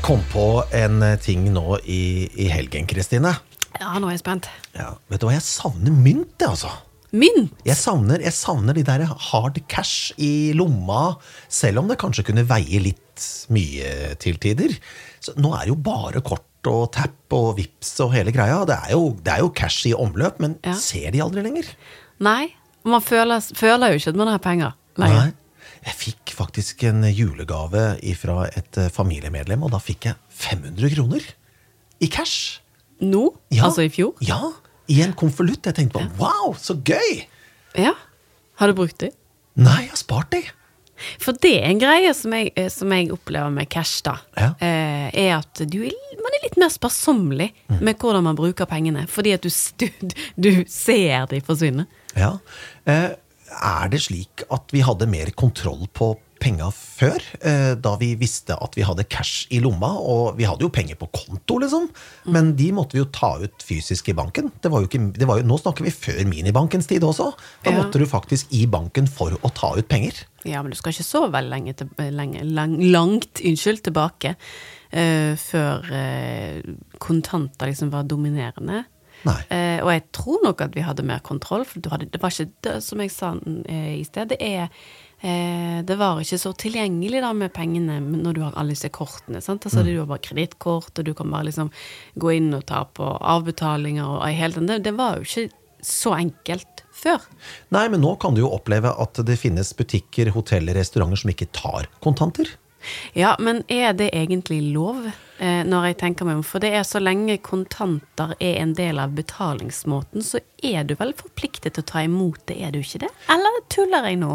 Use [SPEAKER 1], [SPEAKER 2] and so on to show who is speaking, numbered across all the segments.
[SPEAKER 1] Jeg kom på en eh, ting nå i, i helgen, Kristine.
[SPEAKER 2] Ja, nå er jeg spent.
[SPEAKER 1] Ja, vet du hva, jeg savner mynt, jeg, altså.
[SPEAKER 2] Mynt!
[SPEAKER 1] Jeg savner, jeg savner de der hard cash i lomma, selv om det kanskje kunne veie litt mye til tider. Så nå er det jo bare kort og tap og vips og hele greia. Det er jo, det er jo cash i omløp, men
[SPEAKER 2] Ja.
[SPEAKER 1] ser de aldri lenger?
[SPEAKER 2] Nei, man føler, føler jo ikke at man har penger lenger.
[SPEAKER 1] Nei. Jeg fikk faktisk en julegave fra et eh, familiemedlem, og da fikk jeg 500 kroner i cash.
[SPEAKER 2] Nå?
[SPEAKER 1] Ja.
[SPEAKER 2] Altså i fjor?
[SPEAKER 1] Ja, i en konvolutt. Jeg tenkte på wow, så gøy!
[SPEAKER 2] Ja. Har du brukt det?
[SPEAKER 1] Nei, jeg har spart de.
[SPEAKER 2] For det er en greie som jeg, eh, som jeg opplever med cash, da.
[SPEAKER 1] Ja.
[SPEAKER 2] Eh, er at du man er litt mer sparsommelig
[SPEAKER 1] Mm.
[SPEAKER 2] med hvordan man bruker pengene. Fordi at du, du, du ser de forsvinne.
[SPEAKER 1] Ja. Eh, er det slik at vi hadde mer kontroll på penga før? Eh, da vi visste at vi hadde cash i lomma, og vi hadde jo penger på konto, liksom. Men de måtte vi jo ta ut fysisk i banken. Det var jo ikke, det var jo, nå snakker vi før minibankens tid også. Da måtte du faktisk i banken for å ta ut penger.
[SPEAKER 2] Ja, men du skal ikke så veldig lenge, til, lenge lang, langt unnskyld, tilbake uh, før uh, kontanter liksom var dominerende. Eh, og jeg tror nok at vi hadde mer kontroll, for du hadde, det var ikke det, som jeg sa eh, i sted, det er eh, det var ikke så tilgjengelig da med pengene når du har alle disse kortene. sant? Altså Du har bare kredittkort, og du kan bare liksom gå inn og ta på avbetalinger og i hele den. Det, det var jo ikke så enkelt før.
[SPEAKER 1] Nei, men nå kan du jo oppleve at det finnes butikker, hoteller, restauranter som ikke tar kontanter.
[SPEAKER 2] Ja, men er det egentlig lov, når jeg tenker meg om? For det er så lenge kontanter er en del av betalingsmåten, så er du vel forpliktet til å ta imot det, er du ikke det? Eller tuller jeg nå?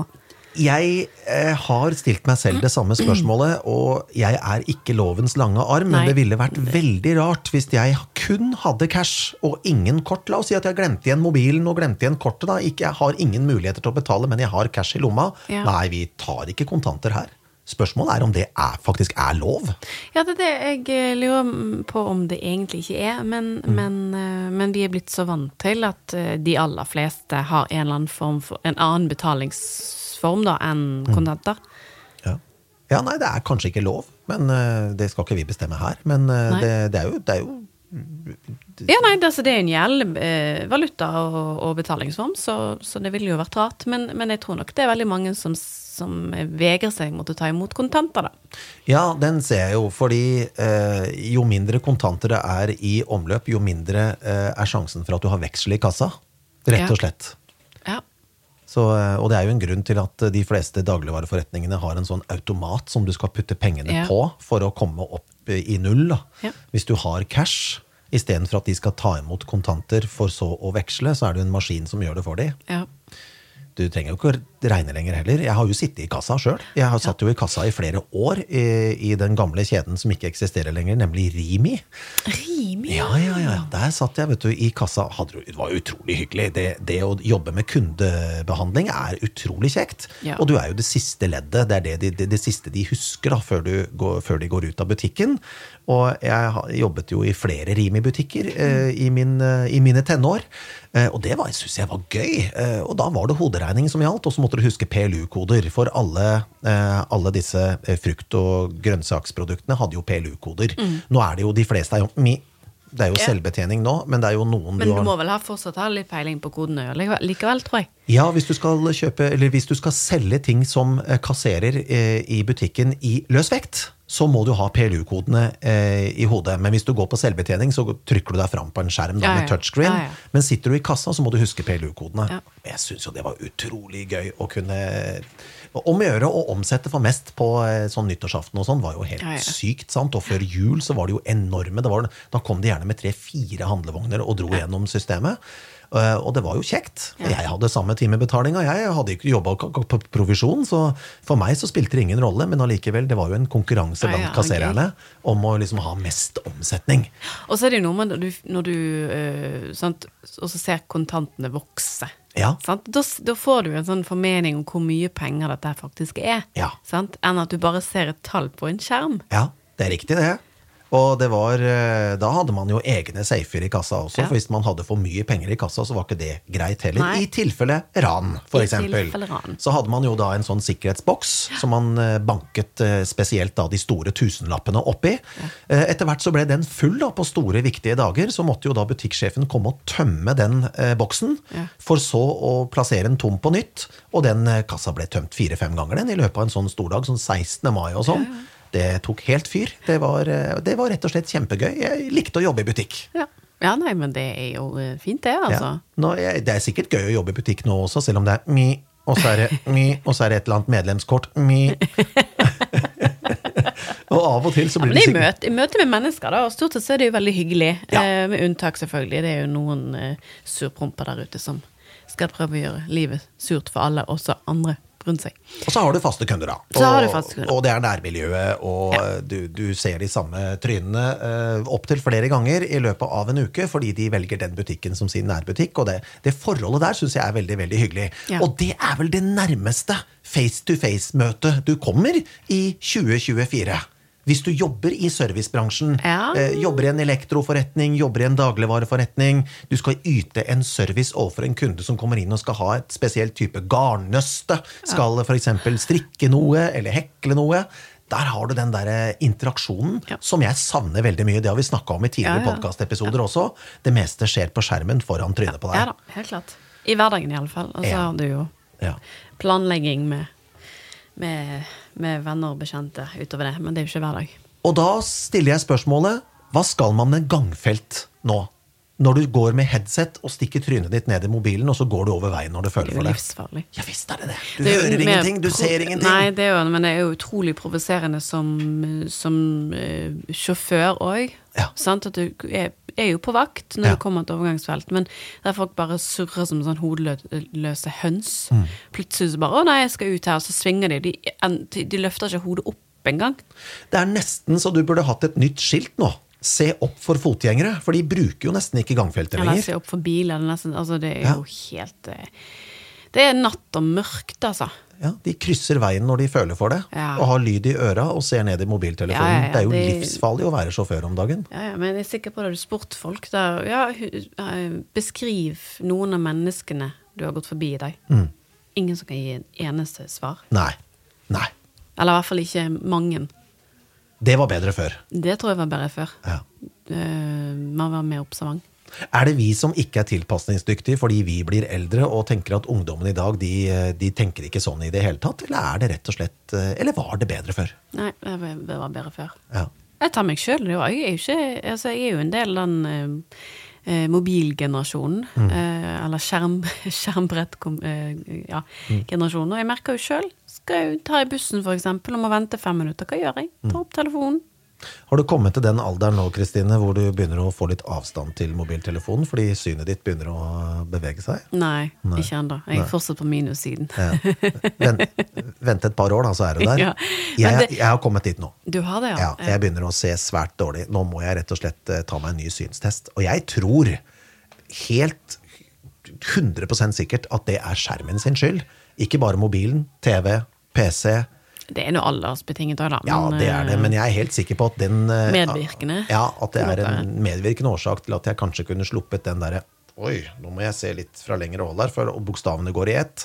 [SPEAKER 1] Jeg eh, har stilt meg selv det samme spørsmålet, og jeg er ikke lovens lange arm, men
[SPEAKER 2] Nei.
[SPEAKER 1] det ville vært veldig rart hvis jeg kun hadde cash og ingen kort. La oss si at jeg glemte igjen mobilen og glemte igjen kortet. da. Ikke, jeg har ingen muligheter til å betale, men jeg har cash i lomma.
[SPEAKER 2] Ja.
[SPEAKER 1] Nei, vi tar ikke kontanter her. Spørsmålet er om det er, faktisk er lov.
[SPEAKER 2] Ja, det er det jeg eh, lurer på om det egentlig ikke er, men, men, eh, men vi er blitt så vant til at eh, de aller fleste har en eller annen form for en annen betalingsform da enn kontanter.
[SPEAKER 1] Ja. ja, nei, det er kanskje ikke lov, men det skal ikke vi bestemme her. Men det, det, er jo, det er jo
[SPEAKER 2] Ja, nei, det, altså, det er en gjeld eh, valuta og, og betalingsform, så, så det ville jo vært rart. Men, men jeg tror nok det er veldig mange som, som vegrer seg mot å ta imot kontanter, da.
[SPEAKER 1] Ja, den ser jeg jo, fordi eh, jo mindre kontanter det er i omløp, jo mindre eh, er sjansen for at du har veksel i kassa. Rett
[SPEAKER 2] Ja.
[SPEAKER 1] og slett.
[SPEAKER 2] Ja.
[SPEAKER 1] Så, eh, og det er jo en grunn til at de fleste dagligvareforretningene har en sånn automat som du skal putte pengene
[SPEAKER 2] Ja.
[SPEAKER 1] på for å komme opp i null.
[SPEAKER 2] Ja.
[SPEAKER 1] Hvis du har cash, istedenfor at de skal ta imot kontanter for så å veksle, så er det jo en maskin som gjør det for dem.
[SPEAKER 2] ja.
[SPEAKER 1] Du trenger jo ikke regne lenger heller. Jeg har jo sittet i kassa sjøl. Jeg har satt jo i kassa i flere år i, i den gamle kjeden som ikke eksisterer lenger, nemlig Rimi.
[SPEAKER 2] Rimi.
[SPEAKER 1] Ja, ja, ja. Der satt jeg vet du, i kassa. Det var utrolig hyggelig. Det, det å jobbe med kundebehandling er utrolig kjekt.
[SPEAKER 2] Ja.
[SPEAKER 1] Og du er jo det siste leddet. Det er det, de, det, det siste de husker da, før, du går, før de går ut av butikken. Og jeg jobbet jo i flere Rimi-butikker eh, i, min, eh, i mine tenår. Eh, og det syns jeg var gøy. Eh, og da var det hoderegning som gjaldt, og så måtte du huske PLU-koder. For alle, eh, alle disse eh, frukt- og grønnsaksproduktene hadde jo PLU-koder. Nå er det jo de fleste er jo. Det er jo
[SPEAKER 2] Mm.
[SPEAKER 1] Selvbetjening nå, men det er jo noen
[SPEAKER 2] Men
[SPEAKER 1] du
[SPEAKER 2] du
[SPEAKER 1] har
[SPEAKER 2] må vel ha fortsatt ha litt peiling på kodene likevel, tror jeg.
[SPEAKER 1] Ja, hvis du skal kjøpe, eller hvis du skal selge ting som eh, kasserer i butikken i løs vekt, så må du ha PLU-kodene eh, i hodet. Men hvis du går på selvbetjening, så trykker du deg fram på en skjerm da,
[SPEAKER 2] Ja,
[SPEAKER 1] med touchscreen.
[SPEAKER 2] Ja, ja.
[SPEAKER 1] Men sitter du i kassa, så må du huske PLU-kodene.
[SPEAKER 2] Ja.
[SPEAKER 1] Jeg syns jo det var utrolig gøy å kunne Om å gjøre å omsette for mest på eh, sånn nyttårsaften og sånn, var jo helt
[SPEAKER 2] Ja, ja.
[SPEAKER 1] sykt. sant? Og før jul så var det jo enorme. Det var, da kom de gjerne med tre-fire handlevogner og dro gjennom systemet. Eh, Og det var jo kjekt. Jeg hadde samme timebetalinga. Jeg hadde ikke jobba på provisjon, så for meg så spilte det ingen rolle. Men allikevel, det var jo en konkurranse blant kassererne om å liksom ha mest omsetning.
[SPEAKER 2] Og så er det jo noe med når du, når du øh, sant, også ser kontantene vokse.
[SPEAKER 1] Ja.
[SPEAKER 2] Sant? Da, da får du en sånn formening om hvor mye penger dette faktisk er.
[SPEAKER 1] Ja.
[SPEAKER 2] Sant? Enn at du bare ser et tall på en skjerm.
[SPEAKER 1] Ja, det er riktig, det. Og det var, eh, da hadde man jo egne safer i kassa også,
[SPEAKER 2] Ja.
[SPEAKER 1] for hvis man hadde for mye penger i kassa, så var ikke det greit heller.
[SPEAKER 2] Nei.
[SPEAKER 1] I tilfelle ran, eksempel. Så hadde man jo da en sånn sikkerhetsboks som man eh, banket eh, spesielt da de store tusenlappene oppi. Ja. Etter hvert så ble den full da på store, viktige dager, så måtte jo da butikksjefen komme og tømme den eh, boksen,
[SPEAKER 2] Ja.
[SPEAKER 1] for så å plassere den tom på nytt. Og den kassa ble tømt fire-fem ganger den i løpet av en sånn stordag, sånn 16. mai og sånn. Det tok helt fyr. Det var, eh, det var rett og slett kjempegøy. Jeg likte å jobbe i butikk.
[SPEAKER 2] Ja. ja, nei, men det er jo eh, fint, det, altså.
[SPEAKER 1] Ja. Nå, det er sikkert gøy å jobbe i butikk nå også, selv om det er mi, og så er det mi, og så er det et eller annet medlemskort. mi. og av og til så blir
[SPEAKER 2] Men
[SPEAKER 1] det sikkert
[SPEAKER 2] møte, i møte med mennesker, da, og stort sett så er det jo veldig hyggelig.
[SPEAKER 1] Ja.
[SPEAKER 2] Eh, med unntak, selvfølgelig. Det er jo noen eh, surpromper der ute som skal prøve å gjøre livet surt for alle, også andre rundt seg.
[SPEAKER 1] Og så har du faste kunder, da.
[SPEAKER 2] Så har
[SPEAKER 1] og,
[SPEAKER 2] du faste kunder.
[SPEAKER 1] og det er nærmiljøet, og
[SPEAKER 2] Ja.
[SPEAKER 1] du, du ser de samme trynene uh, opptil flere ganger i løpet av en uke, fordi de velger den butikken som sin nærbutikk. Og det, det forholdet der syns jeg er veldig veldig hyggelig.
[SPEAKER 2] Ja.
[SPEAKER 1] Og det er vel det nærmeste face-to-face-møtet du kommer i 2024. Hvis du jobber i servicebransjen,
[SPEAKER 2] Ja.
[SPEAKER 1] eh, jobber i en elektroforretning, jobber i en dagligvareforretning, du skal yte en service overfor en kunde som kommer inn og skal ha et spesielt type garnnøste, skal for f.eks. strikke noe eller hekle noe. Der har du den der eh, interaksjonen
[SPEAKER 2] Ja.
[SPEAKER 1] som jeg savner veldig mye. Det har vi snakka om i tidligere
[SPEAKER 2] Ja, ja.
[SPEAKER 1] podkastepisoder også. Det meste skjer på skjermen foran trynet på deg.
[SPEAKER 2] Ja da, helt klart. I hverdagen i alle fall. Og så
[SPEAKER 1] Ja.
[SPEAKER 2] har du jo
[SPEAKER 1] Ja.
[SPEAKER 2] planlegging med, med, med venner og bekjente utover det. Men det er jo ikke hver dag.
[SPEAKER 1] Og da stiller jeg spørsmålet hva skal man med gangfelt nå? Når du går med headset og stikker trynet ditt ned i mobilen, og så går du over veien når du føler for
[SPEAKER 2] Det
[SPEAKER 1] Det
[SPEAKER 2] er jo livsfarlig.
[SPEAKER 1] Ja visst er det det. Du
[SPEAKER 2] Det er
[SPEAKER 1] hører ingenting, du ser ingenting.
[SPEAKER 2] Nei, det er jo, men det er jo utrolig provoserende som, som uh, sjåfør òg.
[SPEAKER 1] Ja.
[SPEAKER 2] At du er, er jo på vakt når
[SPEAKER 1] Ja.
[SPEAKER 2] du kommer til overgangsfelt, men der folk bare surrer som sånn hodeløse høns.
[SPEAKER 1] Mm.
[SPEAKER 2] Plutselig så bare 'Å nei, jeg skal ut her', og så svinger de. De, de, løfter ikke hodet opp engang.
[SPEAKER 1] Det er nesten så du burde hatt et nytt skilt nå. Se opp for fotgjengere, for de bruker jo nesten ikke gangfeltet lenger.
[SPEAKER 2] Eller se opp for biler. Det er, nesten, altså, det er
[SPEAKER 1] Ja.
[SPEAKER 2] jo helt eh, Det er natt og mørkt, altså.
[SPEAKER 1] Ja, De krysser veien når de føler for det,
[SPEAKER 2] Ja.
[SPEAKER 1] og har lyd i øra og ser ned i mobiltelefonen.
[SPEAKER 2] Ja,
[SPEAKER 1] det er jo
[SPEAKER 2] de...
[SPEAKER 1] livsfarlig å være sjåfør om dagen.
[SPEAKER 2] Ja, ja, men jeg er sikker på det spurt folk der. Ja, beskriv noen av menneskene du har gått forbi i dag.
[SPEAKER 1] Mm.
[SPEAKER 2] Ingen som kan gi en eneste svar.
[SPEAKER 1] Nei. Nei.
[SPEAKER 2] Eller i hvert fall ikke mange.
[SPEAKER 1] Det var bedre før.
[SPEAKER 2] Det tror jeg var bedre før.
[SPEAKER 1] Ja.
[SPEAKER 2] Eh, man var mer observant.
[SPEAKER 1] Er det vi som ikke er tilpasningsdyktige fordi vi blir eldre og tenker at ungdommen i dag de, de tenker ikke sånn i det hele tatt? Eller er det rett og slett Eller var det bedre før?
[SPEAKER 2] Nei, det var, bedre før.
[SPEAKER 1] Ja.
[SPEAKER 2] Jeg tar meg sjøl. Jeg, er jo ikke- altså, jeg er jo en del av den eh, eh, mobilgenerasjonen.
[SPEAKER 1] Mm.
[SPEAKER 2] Eh, eller skjerm, skjermbrett-generasjonen. ja,
[SPEAKER 1] Mm.
[SPEAKER 2] Og jeg merker jo sjøl. Skal jeg ta i bussen, for eksempel, og må vente fem minutter. Hva gjør jeg?
[SPEAKER 1] Ta
[SPEAKER 2] Tar opp telefonen.
[SPEAKER 1] Har du kommet til den alderen nå, Kristine, hvor du begynner å få litt avstand til mobiltelefonen fordi synet ditt begynner å bevege seg?
[SPEAKER 2] Nei, ikke ennå. Jeg er fortsatt på minussiden.
[SPEAKER 1] Ja. Vent, vent et par år, da, så er du der.
[SPEAKER 2] Ja,
[SPEAKER 1] Jeg,
[SPEAKER 2] det-
[SPEAKER 1] jeg har kommet dit nå.
[SPEAKER 2] Du har det,
[SPEAKER 1] Ja,
[SPEAKER 2] ja?
[SPEAKER 1] jeg begynner å se svært dårlig. Nå må jeg rett og slett eh, ta meg en ny synstest. Og jeg tror helt 100% sikkert at det er skjermen sin skyld. Ikke bare mobilen, TV, PC.
[SPEAKER 2] Det er noe aldersbetinget òg, da.
[SPEAKER 1] Ja, det er det,
[SPEAKER 2] eh,
[SPEAKER 1] men jeg er helt sikker på at den eh,
[SPEAKER 2] Medvirkende.
[SPEAKER 1] Ja, at det er en medvirkende årsak til at jeg kanskje kunne sluppet den derre Oi, nå må jeg se litt fra lengre hold her, for bokstavene går i ett.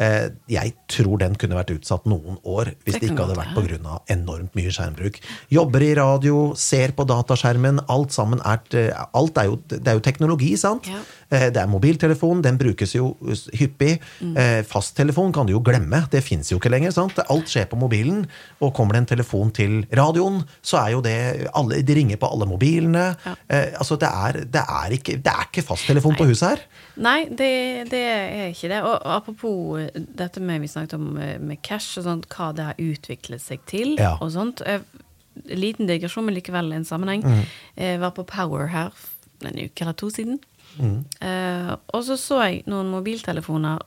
[SPEAKER 1] Eh, Jeg tror den kunne vært utsatt noen år hvis
[SPEAKER 2] Det
[SPEAKER 1] det ikke hadde vært pga. enormt mye skjermbruk. Jobber i radio, ser på dataskjermen. Alt sammen er, alt er, jo, det er jo teknologi, sant?
[SPEAKER 2] Ja.
[SPEAKER 1] Eh, Det er mobiltelefon, den brukes jo hyppig.
[SPEAKER 2] Mm.
[SPEAKER 1] Eh, Fasttelefon kan du jo glemme, det fins jo ikke lenger. sant? Alt skjer på mobilen. Og kommer det en telefon til radioen, så er jo det alle, De ringer på alle mobilene.
[SPEAKER 2] Ja.
[SPEAKER 1] Eh, altså, det er, det er ikke, det er ikke fasttelefon på huset her.
[SPEAKER 2] Nei, det, det er ikke det. Og apropos dette med vi snakket om med cash og sånt, hva det har utviklet seg til
[SPEAKER 1] Ja.
[SPEAKER 2] og sånt. Liten digresjon, men likevel en sammenheng.
[SPEAKER 1] Mm.
[SPEAKER 2] Jeg var på Power her en uke eller to siden.
[SPEAKER 1] Mm.
[SPEAKER 2] Eh, og så så jeg noen mobiltelefoner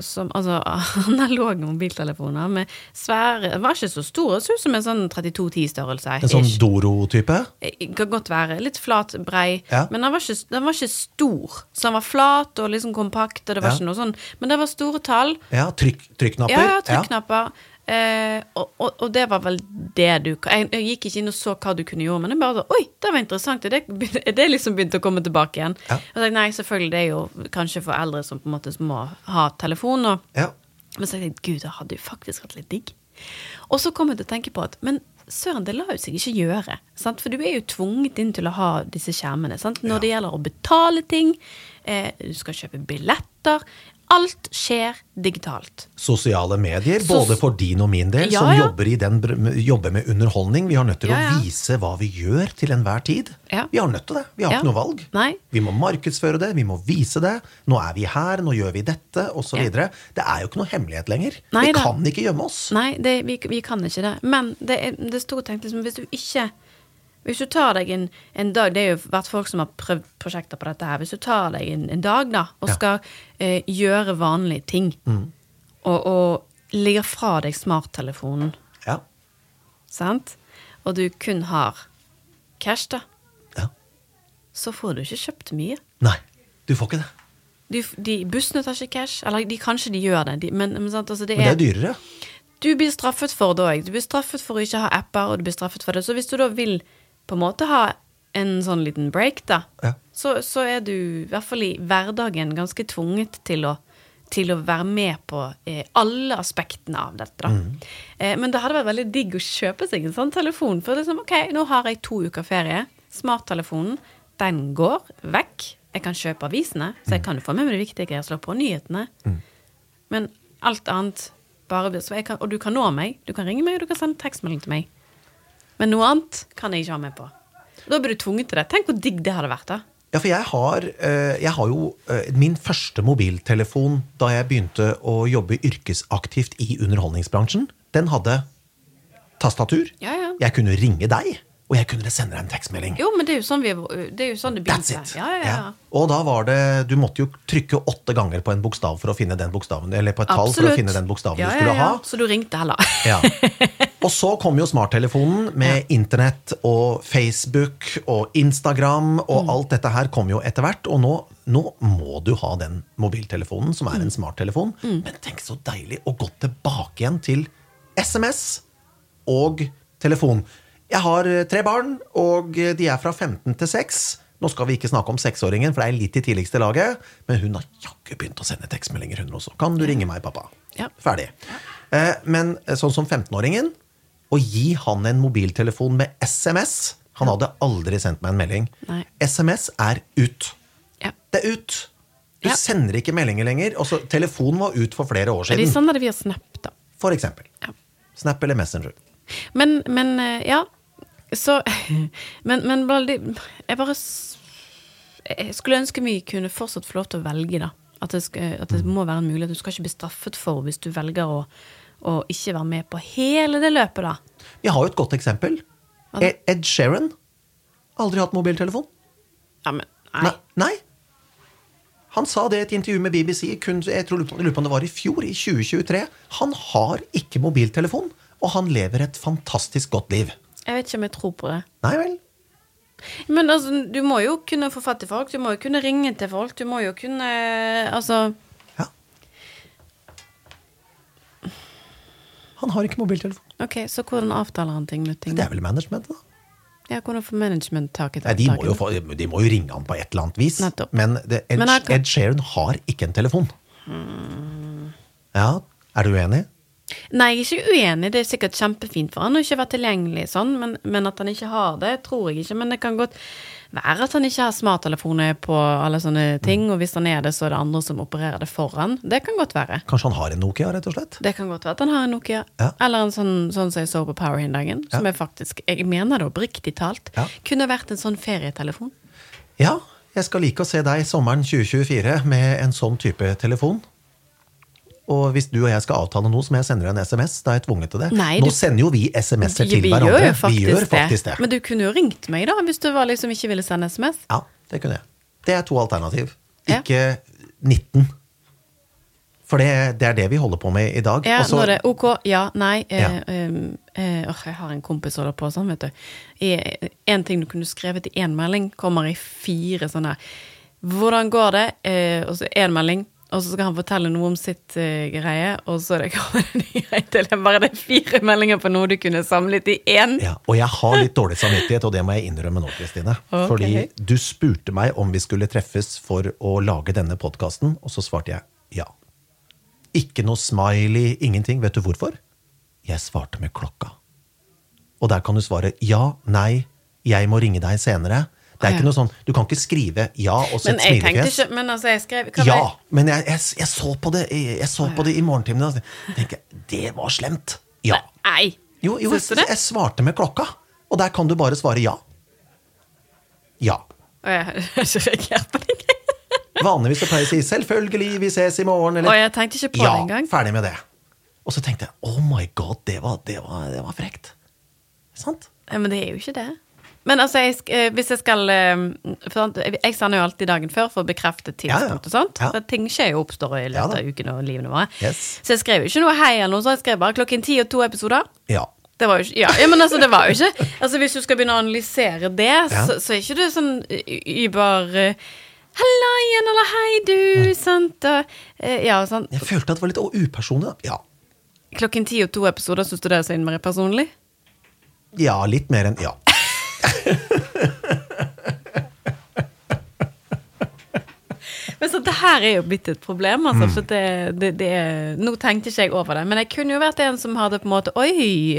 [SPEAKER 2] som, altså analoge mobiltelefoner med svære Det var ikke så store, det så ut som en sånn 3210-størrelse.
[SPEAKER 1] En sånn Doro-type.
[SPEAKER 2] Eh, Kan godt være. Litt flat, brei.
[SPEAKER 1] Ja.
[SPEAKER 2] Men den var, ikke, den var ikke stor. Så den var flat og liksom kompakt. Og det var
[SPEAKER 1] Ja.
[SPEAKER 2] ikke noe sånn Men det var store tall.
[SPEAKER 1] Ja, trykk, trykknapper.
[SPEAKER 2] Ja, ja, trykknapper. Eh, og, og, og det var vel det du jeg, jeg gikk ikke inn og så hva du kunne gjøre, men jeg bare så, Oi, det var interessant. Er det, er det liksom begynt å komme tilbake igjen?
[SPEAKER 1] Ja.
[SPEAKER 2] Og jeg, nei, selvfølgelig, det er jo kanskje for eldre som på en måte må ha telefon. Og,
[SPEAKER 1] Ja.
[SPEAKER 2] men så tenkte jeg, gud, det hadde jo faktisk vært litt digg. Og så kom jeg til å tenke på at Men søren, det lar jo seg ikke gjøre. Sant? For du er jo tvunget inn til å ha disse skjermene. Sant? Når
[SPEAKER 1] Ja.
[SPEAKER 2] det gjelder å betale ting, eh, du skal kjøpe billetter. Alt skjer digitalt.
[SPEAKER 1] Sosiale medier, både for din og min del,
[SPEAKER 2] Ja,
[SPEAKER 1] som
[SPEAKER 2] ja.
[SPEAKER 1] Jobber, i den, jobber med underholdning. Vi har nødt til
[SPEAKER 2] Ja,
[SPEAKER 1] å vise hva vi gjør til enhver tid. Vi har nødt til det. Vi har ikke noe valg.
[SPEAKER 2] Nei.
[SPEAKER 1] Vi må markedsføre det, vi må vise det. Nå er vi her, nå gjør vi dette, osv.
[SPEAKER 2] Ja.
[SPEAKER 1] Det er jo ikke noe hemmelighet lenger.
[SPEAKER 2] Nei
[SPEAKER 1] vi
[SPEAKER 2] da.
[SPEAKER 1] kan ikke gjemme oss.
[SPEAKER 2] Nei, det, vi, vi kan ikke det. Men det, er- det sto tenkt liksom, hvis du ikke Hvis du tar deg en, en dag Det har jo vært folk som har prøvd prosjekter på dette her. Hvis du tar deg en, en dag da og
[SPEAKER 1] Ja.
[SPEAKER 2] skal eh, gjøre vanlige ting, og, og legger fra deg smarttelefonen,
[SPEAKER 1] Ja.
[SPEAKER 2] sant, og du kun har cash, da,
[SPEAKER 1] ja.
[SPEAKER 2] så får du ikke kjøpt mye.
[SPEAKER 1] Nei, du får ikke det.
[SPEAKER 2] De, de Bussene tar ikke cash. Eller de, kanskje de gjør det, de, men, men sant, altså, det
[SPEAKER 1] Men det er dyrere.
[SPEAKER 2] Du blir straffet for det òg. Du blir straffet for å ikke ha apper, og du blir straffet for det. Så hvis du da vil på en måte ha en sånn liten break, da,
[SPEAKER 1] Ja.
[SPEAKER 2] så, så er du i hvert fall i hverdagen ganske tvunget til å, til å være med på eh, alle aspektene av dette, da. Eh, men det hadde vært veldig digg å kjøpe seg en sånn telefon. For liksom, ok, nå har jeg to uker ferie. Smarttelefonen, den går vekk. Jeg kan kjøpe avisene, så jeg kan jo få med meg det viktige. Jeg slår på nyhetene. Men alt annet bare kan, Og du kan nå meg. Du kan ringe meg, og du kan sende tekstmelding til meg. Men noe annet kan jeg ikke ha med på. Da blir du tvunget til det. Tenk hvor digg det hadde vært, da.
[SPEAKER 1] Ja, for jeg har, eh, jeg har jo eh, min første mobiltelefon da jeg begynte å jobbe yrkesaktivt i underholdningsbransjen. Den hadde tastatur.
[SPEAKER 2] Ja, ja.
[SPEAKER 1] Jeg kunne ringe deg, og jeg kunne sende deg en tekstmelding.
[SPEAKER 2] Jo, men det er jo sånn, vi, det, jo sånn det
[SPEAKER 1] That's
[SPEAKER 2] begynte.
[SPEAKER 1] it.
[SPEAKER 2] Ja, ja, ja.
[SPEAKER 1] Og da var det Du måtte jo trykke åtte ganger på en bokstav for å finne den bokstaven, eller på et tall for å finne den bokstaven du skulle ha.
[SPEAKER 2] Så du ringte heller.
[SPEAKER 1] Ja. Og så kom jo smarttelefonen med internett og Facebook og Instagram, og
[SPEAKER 2] Mm.
[SPEAKER 1] alt dette her kom jo etter hvert. Og nå, nå må du ha den mobiltelefonen, som er en
[SPEAKER 2] Mm.
[SPEAKER 1] smarttelefon. Men tenk så deilig å gå tilbake igjen til SMS og telefon. Jeg har eh, tre barn, og de er fra 15 til 6. Nå skal vi ikke snakke om seksåringen, for det er litt i tidligste laget. Men hun har jaggu begynt å sende tekstmeldinger, hun også. Kan du ringe meg, pappa?
[SPEAKER 2] Ja.
[SPEAKER 1] Ferdig. Eh, Men eh, sånn som 15-åringen, å gi han en mobiltelefon med SMS Han hadde aldri sendt meg en melding.
[SPEAKER 2] Nei.
[SPEAKER 1] SMS er ut.
[SPEAKER 2] Ja.
[SPEAKER 1] Det er ut! Du
[SPEAKER 2] Ja.
[SPEAKER 1] sender ikke meldinger lenger. Også, telefonen var ut for flere år
[SPEAKER 2] de
[SPEAKER 1] siden.
[SPEAKER 2] sånn er det via Snap, da?
[SPEAKER 1] For eksempel.
[SPEAKER 2] Ja.
[SPEAKER 1] Snap eller Messenger.
[SPEAKER 2] Men, men eh, ja. Så Men, men bare Jeg bare Jeg skulle ønske vi kunne fortsatt få lov til å velge, da. At det, skal, at det må være en mulighet. Du skal ikke bli straffet for hvis du velger å, å ikke være med på hele det løpet, da.
[SPEAKER 1] Vi har jo et godt eksempel. E- Ed Sheeran. Aldri hatt mobiltelefon.
[SPEAKER 2] Ja, men. Nei.
[SPEAKER 1] Nei. Han sa det i et intervju med BBC, kun, jeg tror lurer på om det var i fjor, i 2023. Han har ikke mobiltelefon, og han lever et fantastisk godt liv.
[SPEAKER 2] Jeg vet ikke om jeg tror på det.
[SPEAKER 1] Nei vel?
[SPEAKER 2] Men altså, du må jo kunne få fatt i folk. Du må jo kunne ringe til folk. Du må jo kunne Altså
[SPEAKER 1] Ja. Han har ikke mobiltelefon.
[SPEAKER 2] Ok, så hvordan avtaler han ting med ting?
[SPEAKER 1] Det er vel management, da?
[SPEAKER 2] Ja, hvordan får management tak i
[SPEAKER 1] det? de, må jo få, de må jo ringe han på et eller annet vis.
[SPEAKER 2] Nettopp.
[SPEAKER 1] Men det, Ed,
[SPEAKER 2] Men
[SPEAKER 1] Ed Sheeran har ikke en telefon. Ja, er du uenig?
[SPEAKER 2] Nei, jeg er ikke uenig. Det er sikkert kjempefint for han å ikke være tilgjengelig sånn, men, men at han ikke har det, tror jeg ikke. Men det kan godt være at han ikke har smarttelefoner på alle sånne ting, og hvis han er det, så er det andre som opererer det for han. Det kan godt være.
[SPEAKER 1] Kanskje han har en Nokia, rett og slett?
[SPEAKER 2] Det kan godt være at han har en Nokia.
[SPEAKER 1] Ja.
[SPEAKER 2] Eller en sånn, sånn som jeg så på Power hin dagen, som
[SPEAKER 1] Ja.
[SPEAKER 2] er faktisk, jeg mener det oppriktig talt,
[SPEAKER 1] Ja.
[SPEAKER 2] kunne vært en sånn ferietelefon.
[SPEAKER 1] Ja, jeg skal like å se deg sommeren 2024 med en sånn type telefon. Og hvis du og jeg skal avtale noe, så må jeg sende deg en SMS. Da er jeg tvunget til det.
[SPEAKER 2] Nei,
[SPEAKER 1] Nå
[SPEAKER 2] du-
[SPEAKER 1] sender jo vi SMS-er til
[SPEAKER 2] vi
[SPEAKER 1] hverandre.
[SPEAKER 2] gjør
[SPEAKER 1] vi gjør faktisk det.
[SPEAKER 2] Men du kunne jo ringt meg, da, hvis du var liksom ikke ville sende SMS.
[SPEAKER 1] Ja, det kunne jeg. Det er to alternativ.
[SPEAKER 2] Ja.
[SPEAKER 1] Ikke 19. For det, det er det vi holder på med i dag.
[SPEAKER 2] Ja, Også... er det OK, ja, nei. Eh,
[SPEAKER 1] Ja.
[SPEAKER 2] eh, eh, jeg har en kompis som holder på sånn, vet du. Én En ting du kunne skrevet i én melding, kommer i fire sånne. Hvordan går det? Eh, og så én melding. Og så skal han fortelle noe om sitt uh, greie, og så det kommer en ny til. Det er bare det fire meldinger på noe du kunne samlet i én.
[SPEAKER 1] Ja, og jeg har litt dårlig samvittighet, og det må jeg innrømme nå, Kristine.
[SPEAKER 2] Okay.
[SPEAKER 1] Fordi du spurte meg om vi skulle treffes for å lage denne podkasten, og så svarte jeg ja. Ikke noe smiley, ingenting. Vet du hvorfor? Jeg svarte med klokka. Og der kan du svare ja, nei, jeg må ringe deg senere. Det er ikke noe sånn, Du kan ikke skrive ja og
[SPEAKER 2] jeg tenkte
[SPEAKER 1] smilefjes.
[SPEAKER 2] ikke Men altså, jeg skrev
[SPEAKER 1] Ja, men jeg, jeg, jeg så på det jeg, så på det i morgentimene. og så tenkte Det var slemt. Ja.
[SPEAKER 2] Nei!
[SPEAKER 1] Jo, jo jeg, jeg svarte med klokka. Og der kan du bare svare ja. Ja.
[SPEAKER 2] Og jeg har ikke reagert på det.
[SPEAKER 1] Vanligvis så pleier jeg å si 'selvfølgelig, vi ses i morgen',
[SPEAKER 2] Og
[SPEAKER 1] eller
[SPEAKER 2] jeg tenkte ikke på
[SPEAKER 1] ja,
[SPEAKER 2] det engang.
[SPEAKER 1] ferdig med det. Og så tenkte jeg 'oh my god, det var, det var, det var frekt'. Sant?
[SPEAKER 2] Ja, Men det er jo ikke det. Men altså, jeg, eh, hvis jeg skal eh, Jeg sender jo alltid dagen før for å bekrefte tidspunkt og sånt.
[SPEAKER 1] Ja.
[SPEAKER 2] Ting skjer jo oppstår i løpet av uken og livene våre.
[SPEAKER 1] Yes.
[SPEAKER 2] Så jeg skrev jo ikke noe hei eller noe, så jeg skrev bare klokken ti og to episoder.
[SPEAKER 1] Ja.
[SPEAKER 2] Det var jo ikke, ja, men altså, det var jo ikke Altså, Hvis du skal begynne å analysere det,
[SPEAKER 1] Ja.
[SPEAKER 2] så, så er ikke det sånn Uber uh, Halla igjen, eller hei, du,
[SPEAKER 1] Mm.
[SPEAKER 2] sant, og ja, og sånn.
[SPEAKER 1] Jeg følte at det var litt upersonlig. Ja.
[SPEAKER 2] Klokken ti og to episoder, syns du det er så innmari personlig?
[SPEAKER 1] ja, litt mer enn Ja.
[SPEAKER 2] Men så det her er jo blitt et problem, altså.
[SPEAKER 1] Mm.
[SPEAKER 2] For det, det, det er, nå tenkte ikke jeg over det. Men jeg kunne jo vært en som hadde på en måte Oi,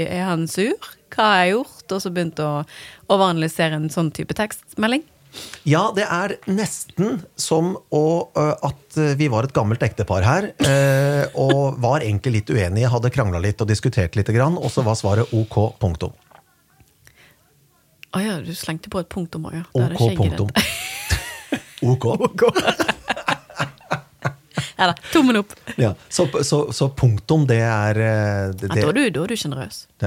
[SPEAKER 2] er han sur? Hva har jeg gjort? Og så begynt å overanalysere en sånn type tekstmelding.
[SPEAKER 1] Ja, det er nesten som å, at vi var et gammelt ektepar her, og var egentlig litt uenige, hadde krangla litt og diskutert litt, grann, og så var svaret ok, punktum.
[SPEAKER 2] Å ja, du slengte på et punktum òg, ja.
[SPEAKER 1] Ok, punktum.
[SPEAKER 2] OK.
[SPEAKER 1] Ok.
[SPEAKER 2] Ja da, tommel opp.
[SPEAKER 1] Ja, så, så, så punktum, det er det,
[SPEAKER 2] Ja, da er du, da er du sjenerøs.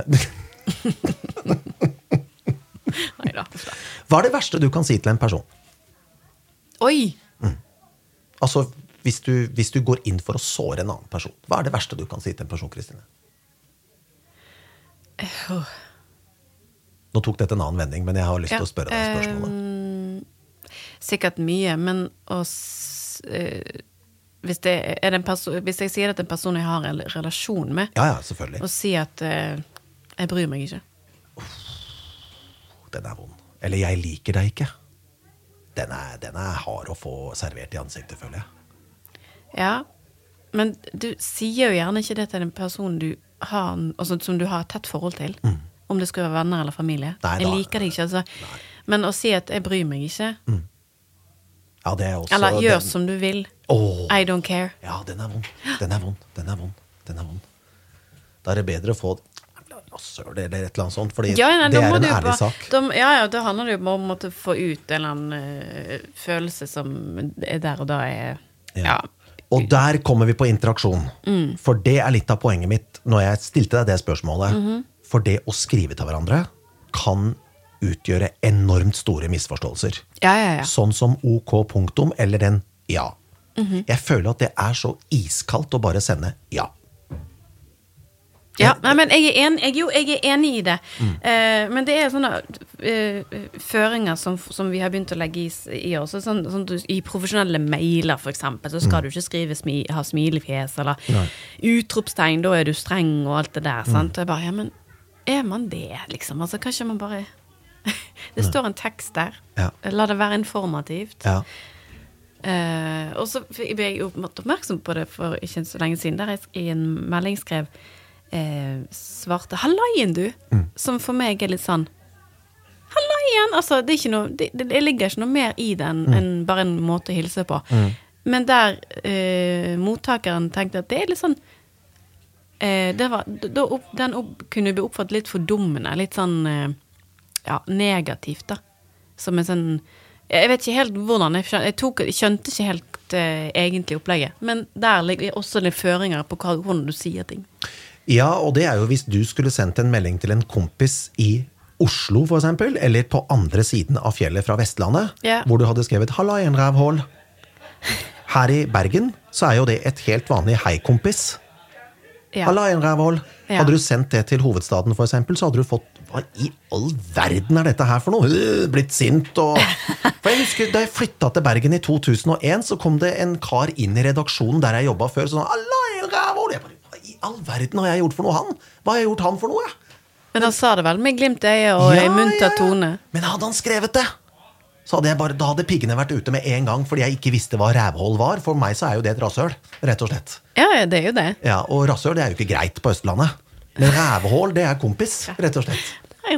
[SPEAKER 2] Nei da.
[SPEAKER 1] Hva er det verste du kan si til en person?
[SPEAKER 2] Oi!
[SPEAKER 1] Altså, hvis du, hvis du går inn for å såre en annen person, hva er det verste du kan si til en person, Kristine?
[SPEAKER 2] Åh.
[SPEAKER 1] Nå tok dette en annen vending, men jeg har lyst til å spørre deg spørsmålet.
[SPEAKER 2] Eh, sikkert mye, men å s- eh, hvis, det er det hvis jeg sier til en person jeg har en relasjon med,
[SPEAKER 1] Ja, ja,
[SPEAKER 2] og sier at eh, jeg bryr meg ikke.
[SPEAKER 1] Den er vond. Eller 'jeg liker deg ikke'. Den er, den er hard å få servert i ansiktet, føler jeg.
[SPEAKER 2] Ja, men du sier jo gjerne ikke det til en person du har, altså, som du har et tett forhold til. Om det skulle være venner eller familie.
[SPEAKER 1] Mm. Nei,
[SPEAKER 2] jeg
[SPEAKER 1] da-
[SPEAKER 2] liker det ikke, altså. Men å si at 'jeg bryr meg ikke',
[SPEAKER 1] Ja, det er også
[SPEAKER 2] eller 'gjør
[SPEAKER 1] den,
[SPEAKER 2] som du vil',
[SPEAKER 1] Oh.
[SPEAKER 2] I don't care.
[SPEAKER 1] Ja, den er vond. Den er vond. Den er vond. Den er vond. Da er det bedre å få søl, eller et eller annet sånt, fordi
[SPEAKER 2] Ja, nei,
[SPEAKER 1] det er en ærlig
[SPEAKER 2] bare-
[SPEAKER 1] sak.
[SPEAKER 2] Da, ja, ja, da handler det jo om å få ut en eller annen uh, følelse som er der og da er Ja.
[SPEAKER 1] Og der kommer vi på interaksjon.
[SPEAKER 2] Mm.
[SPEAKER 1] For det er litt av poenget mitt når jeg stilte deg det spørsmålet.
[SPEAKER 2] Mhm.
[SPEAKER 1] For det å skrive til hverandre kan utgjøre enormt store misforståelser.
[SPEAKER 2] Ja, ja, ja.
[SPEAKER 1] Sånn som OK punktum eller den ja.
[SPEAKER 2] Mhm.
[SPEAKER 1] Jeg føler at det er så iskaldt å bare sende ja.
[SPEAKER 2] Ja, nei, men jeg er, en, jeg, jo, jeg er enig i det.
[SPEAKER 1] Mm.
[SPEAKER 2] Eh, men det er sånne eh, føringer som, som vi har begynt å legge i, i oss. Sånn, sånn, I profesjonelle mailer, eksempel, så skal du ikke skrive smi, ha smilefjes eller
[SPEAKER 1] Mm. Nei.
[SPEAKER 2] utropstegn, da er du streng og alt det der.
[SPEAKER 1] Mm.
[SPEAKER 2] Sant? Og jeg bare, ja, men er man det, liksom? Altså, kanskje man bare Det står en tekst der.
[SPEAKER 1] Ja.
[SPEAKER 2] La det være informativt.
[SPEAKER 1] ja.
[SPEAKER 2] Uh, og så ble jeg jo oppmerksom på det for ikke så lenge siden, der jeg i en melding skrev uh, svarte 'hallaien, du', som for meg er litt sånn Hallaien! Altså, det, noe, det, det, ligger ikke noe mer i det enn enn bare en måte å hilse på. Men der uh, mottakeren tenkte at det er litt sånn eh, det var, da opp, Den opp, kunne bli oppfattet litt fordummende, litt sånn eh, ja, negativt, da. Som en sånn Jeg vet ikke helt hvordan. Jeg, skjønte, jeg, tok, skjønte ikke helt eh, egentlig opplegget. Men der ligger også litt føringer på hva, hvordan du sier ting.
[SPEAKER 1] Ja, og det er jo hvis du skulle sendt en melding til en kompis i Oslo, for eksempel, eller på andre siden av fjellet fra Vestlandet,
[SPEAKER 2] Ja.
[SPEAKER 1] hvor du hadde skrevet 'halla, en rævhål'. Her i Bergen så er jo det et helt vanlig 'hei, kompis'.
[SPEAKER 2] Ja.
[SPEAKER 1] Halla, en rævhål.
[SPEAKER 2] Ja.
[SPEAKER 1] Hadde du sendt det til hovedstaden, for eksempel, så hadde du fått Hva i all verden er dette her for noe? Øh, Blitt sint og For jeg husker Da jeg flytta til Bergen i 2001, så kom det en kar inn i redaksjonen der jeg jobba før. Sånn, Allah, en rævhål!» Jeg bare, Hva i all verden har jeg gjort for noe, han? Hva har jeg gjort han for noe? jeg?
[SPEAKER 2] Men han sa det vel med glimt i øyet og
[SPEAKER 1] Ja,
[SPEAKER 2] i munter tone.
[SPEAKER 1] Men hadde han skrevet det, så hadde jeg bare, da hadde piggene vært ute med en gang fordi jeg ikke visste hva rævhold var. For meg så er jo det et rasshøl, rett og slett.
[SPEAKER 2] Ja, det er jo det.
[SPEAKER 1] Ja, Og rasshøl det er jo ikke greit på Østlandet. Men rævhål det er kompis, rett og slett.
[SPEAKER 2] Nei,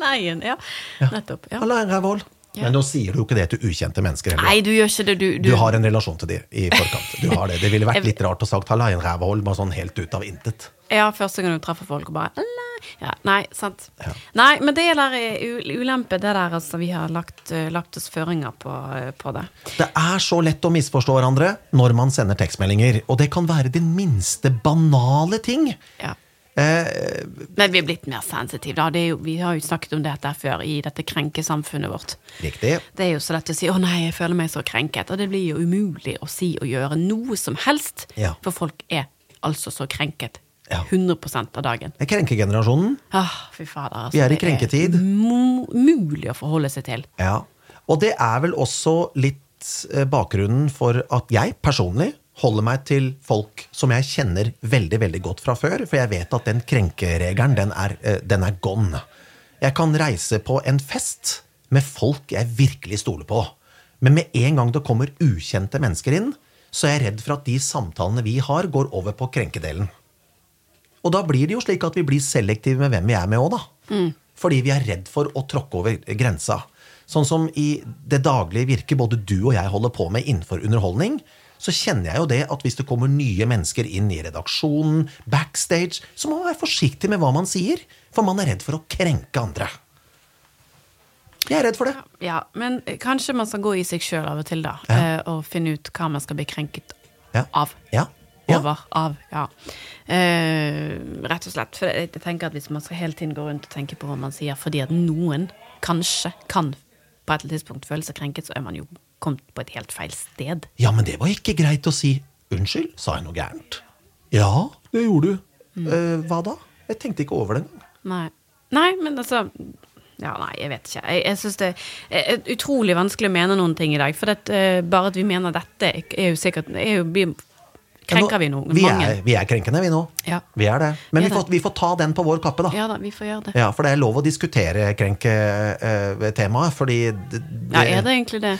[SPEAKER 2] Leien, ja. Nettopp. Ja.
[SPEAKER 1] Men nå sier du jo ikke det til ukjente mennesker heller.
[SPEAKER 2] Nei, du gjør ikke det, du.
[SPEAKER 1] Du har en relasjon til dem i forkant. Du har Det Det ville vært litt rart å sagt 'halla, en rævhold', bare sånn helt ut av intet.
[SPEAKER 2] Ja, første gang du treffer folk og bare ja, Nei, sant. Nei, men det der er ulempe, det der altså vi har lagt, eh, lagt oss føringer på, eh, på det.
[SPEAKER 1] Det er så lett å misforstå hverandre når man sender tekstmeldinger, og det kan være den minste banale ting.
[SPEAKER 2] Ja.
[SPEAKER 1] Eh,
[SPEAKER 2] Men vi er blitt mer sensitive, da. Det jo, vi har jo snakket om dette før i dette krenkesamfunnet vårt.
[SPEAKER 1] riktig.
[SPEAKER 2] Det er jo så lett å si 'å nei, jeg føler meg så krenket', og det blir jo umulig å si og gjøre noe som helst,
[SPEAKER 1] Ja.
[SPEAKER 2] for folk er altså så krenket
[SPEAKER 1] Ja.
[SPEAKER 2] 100 av dagen.
[SPEAKER 1] Det er Krenkegenerasjonen.
[SPEAKER 2] Ah, fy fader. Altså,
[SPEAKER 1] Vi er i krenketid.
[SPEAKER 2] det er mulig å forholde seg til.
[SPEAKER 1] Ja. Og det er vel også litt eh, bakgrunnen for at jeg personlig holder meg til folk som jeg kjenner veldig veldig godt fra før, for jeg vet at den krenkeregelen, den er, eh, den er gone. Jeg kan reise på en fest med folk jeg virkelig stoler på. Men med en gang det kommer ukjente mennesker inn, så er jeg redd for at de samtalene vi har, går over på krenkedelen. Og da blir det jo slik at vi blir selektive med hvem vi er med òg, da. Fordi vi er redd for å tråkke over grensa. Sånn som i det daglige virket både du og jeg holder på med innenfor underholdning, så kjenner jeg jo det at hvis det kommer nye mennesker inn i redaksjonen, backstage, så må man være forsiktig med hva man sier, for man er redd for å krenke andre. Jeg er redd for det.
[SPEAKER 2] Ja, men kanskje man skal gå i seg sjøl av og til, da.
[SPEAKER 1] Ja.
[SPEAKER 2] eh, Og finne ut hva man skal bli krenket
[SPEAKER 1] Ja.
[SPEAKER 2] av.
[SPEAKER 1] Ja. Ja.
[SPEAKER 2] Over. Av. Ja. Uh, rett og slett. For jeg tenker at hvis man skal hele tiden gå rundt og tenke på hva man sier fordi at noen kanskje kan på et eller annet tidspunkt føle seg krenket, så er man jo kommet på et helt feil sted.
[SPEAKER 1] Ja, men det var ikke greit å si. Unnskyld, sa jeg noe gærent? Ja, det gjorde du. Eh, hva da? Jeg tenkte ikke over det engang.
[SPEAKER 2] Nei. Nei, men altså Ja, nei, jeg vet ikke. Jeg, jeg syns det er utrolig vanskelig å mene noen ting i dag. For det, eh, bare at vi mener dette, er jo sikkert er jo, Krenker vi noen?
[SPEAKER 1] Vi er, vi er krenkende, vi nå.
[SPEAKER 2] Ja.
[SPEAKER 1] Vi er det. Men
[SPEAKER 2] Vi er
[SPEAKER 1] får, vi får ta den på vår kappe, da. Ja.
[SPEAKER 2] Ja da, vi får gjøre det.
[SPEAKER 1] Ja, For det er lov å diskutere krenketemaet, fordi det,
[SPEAKER 2] Ja, er det egentlig det?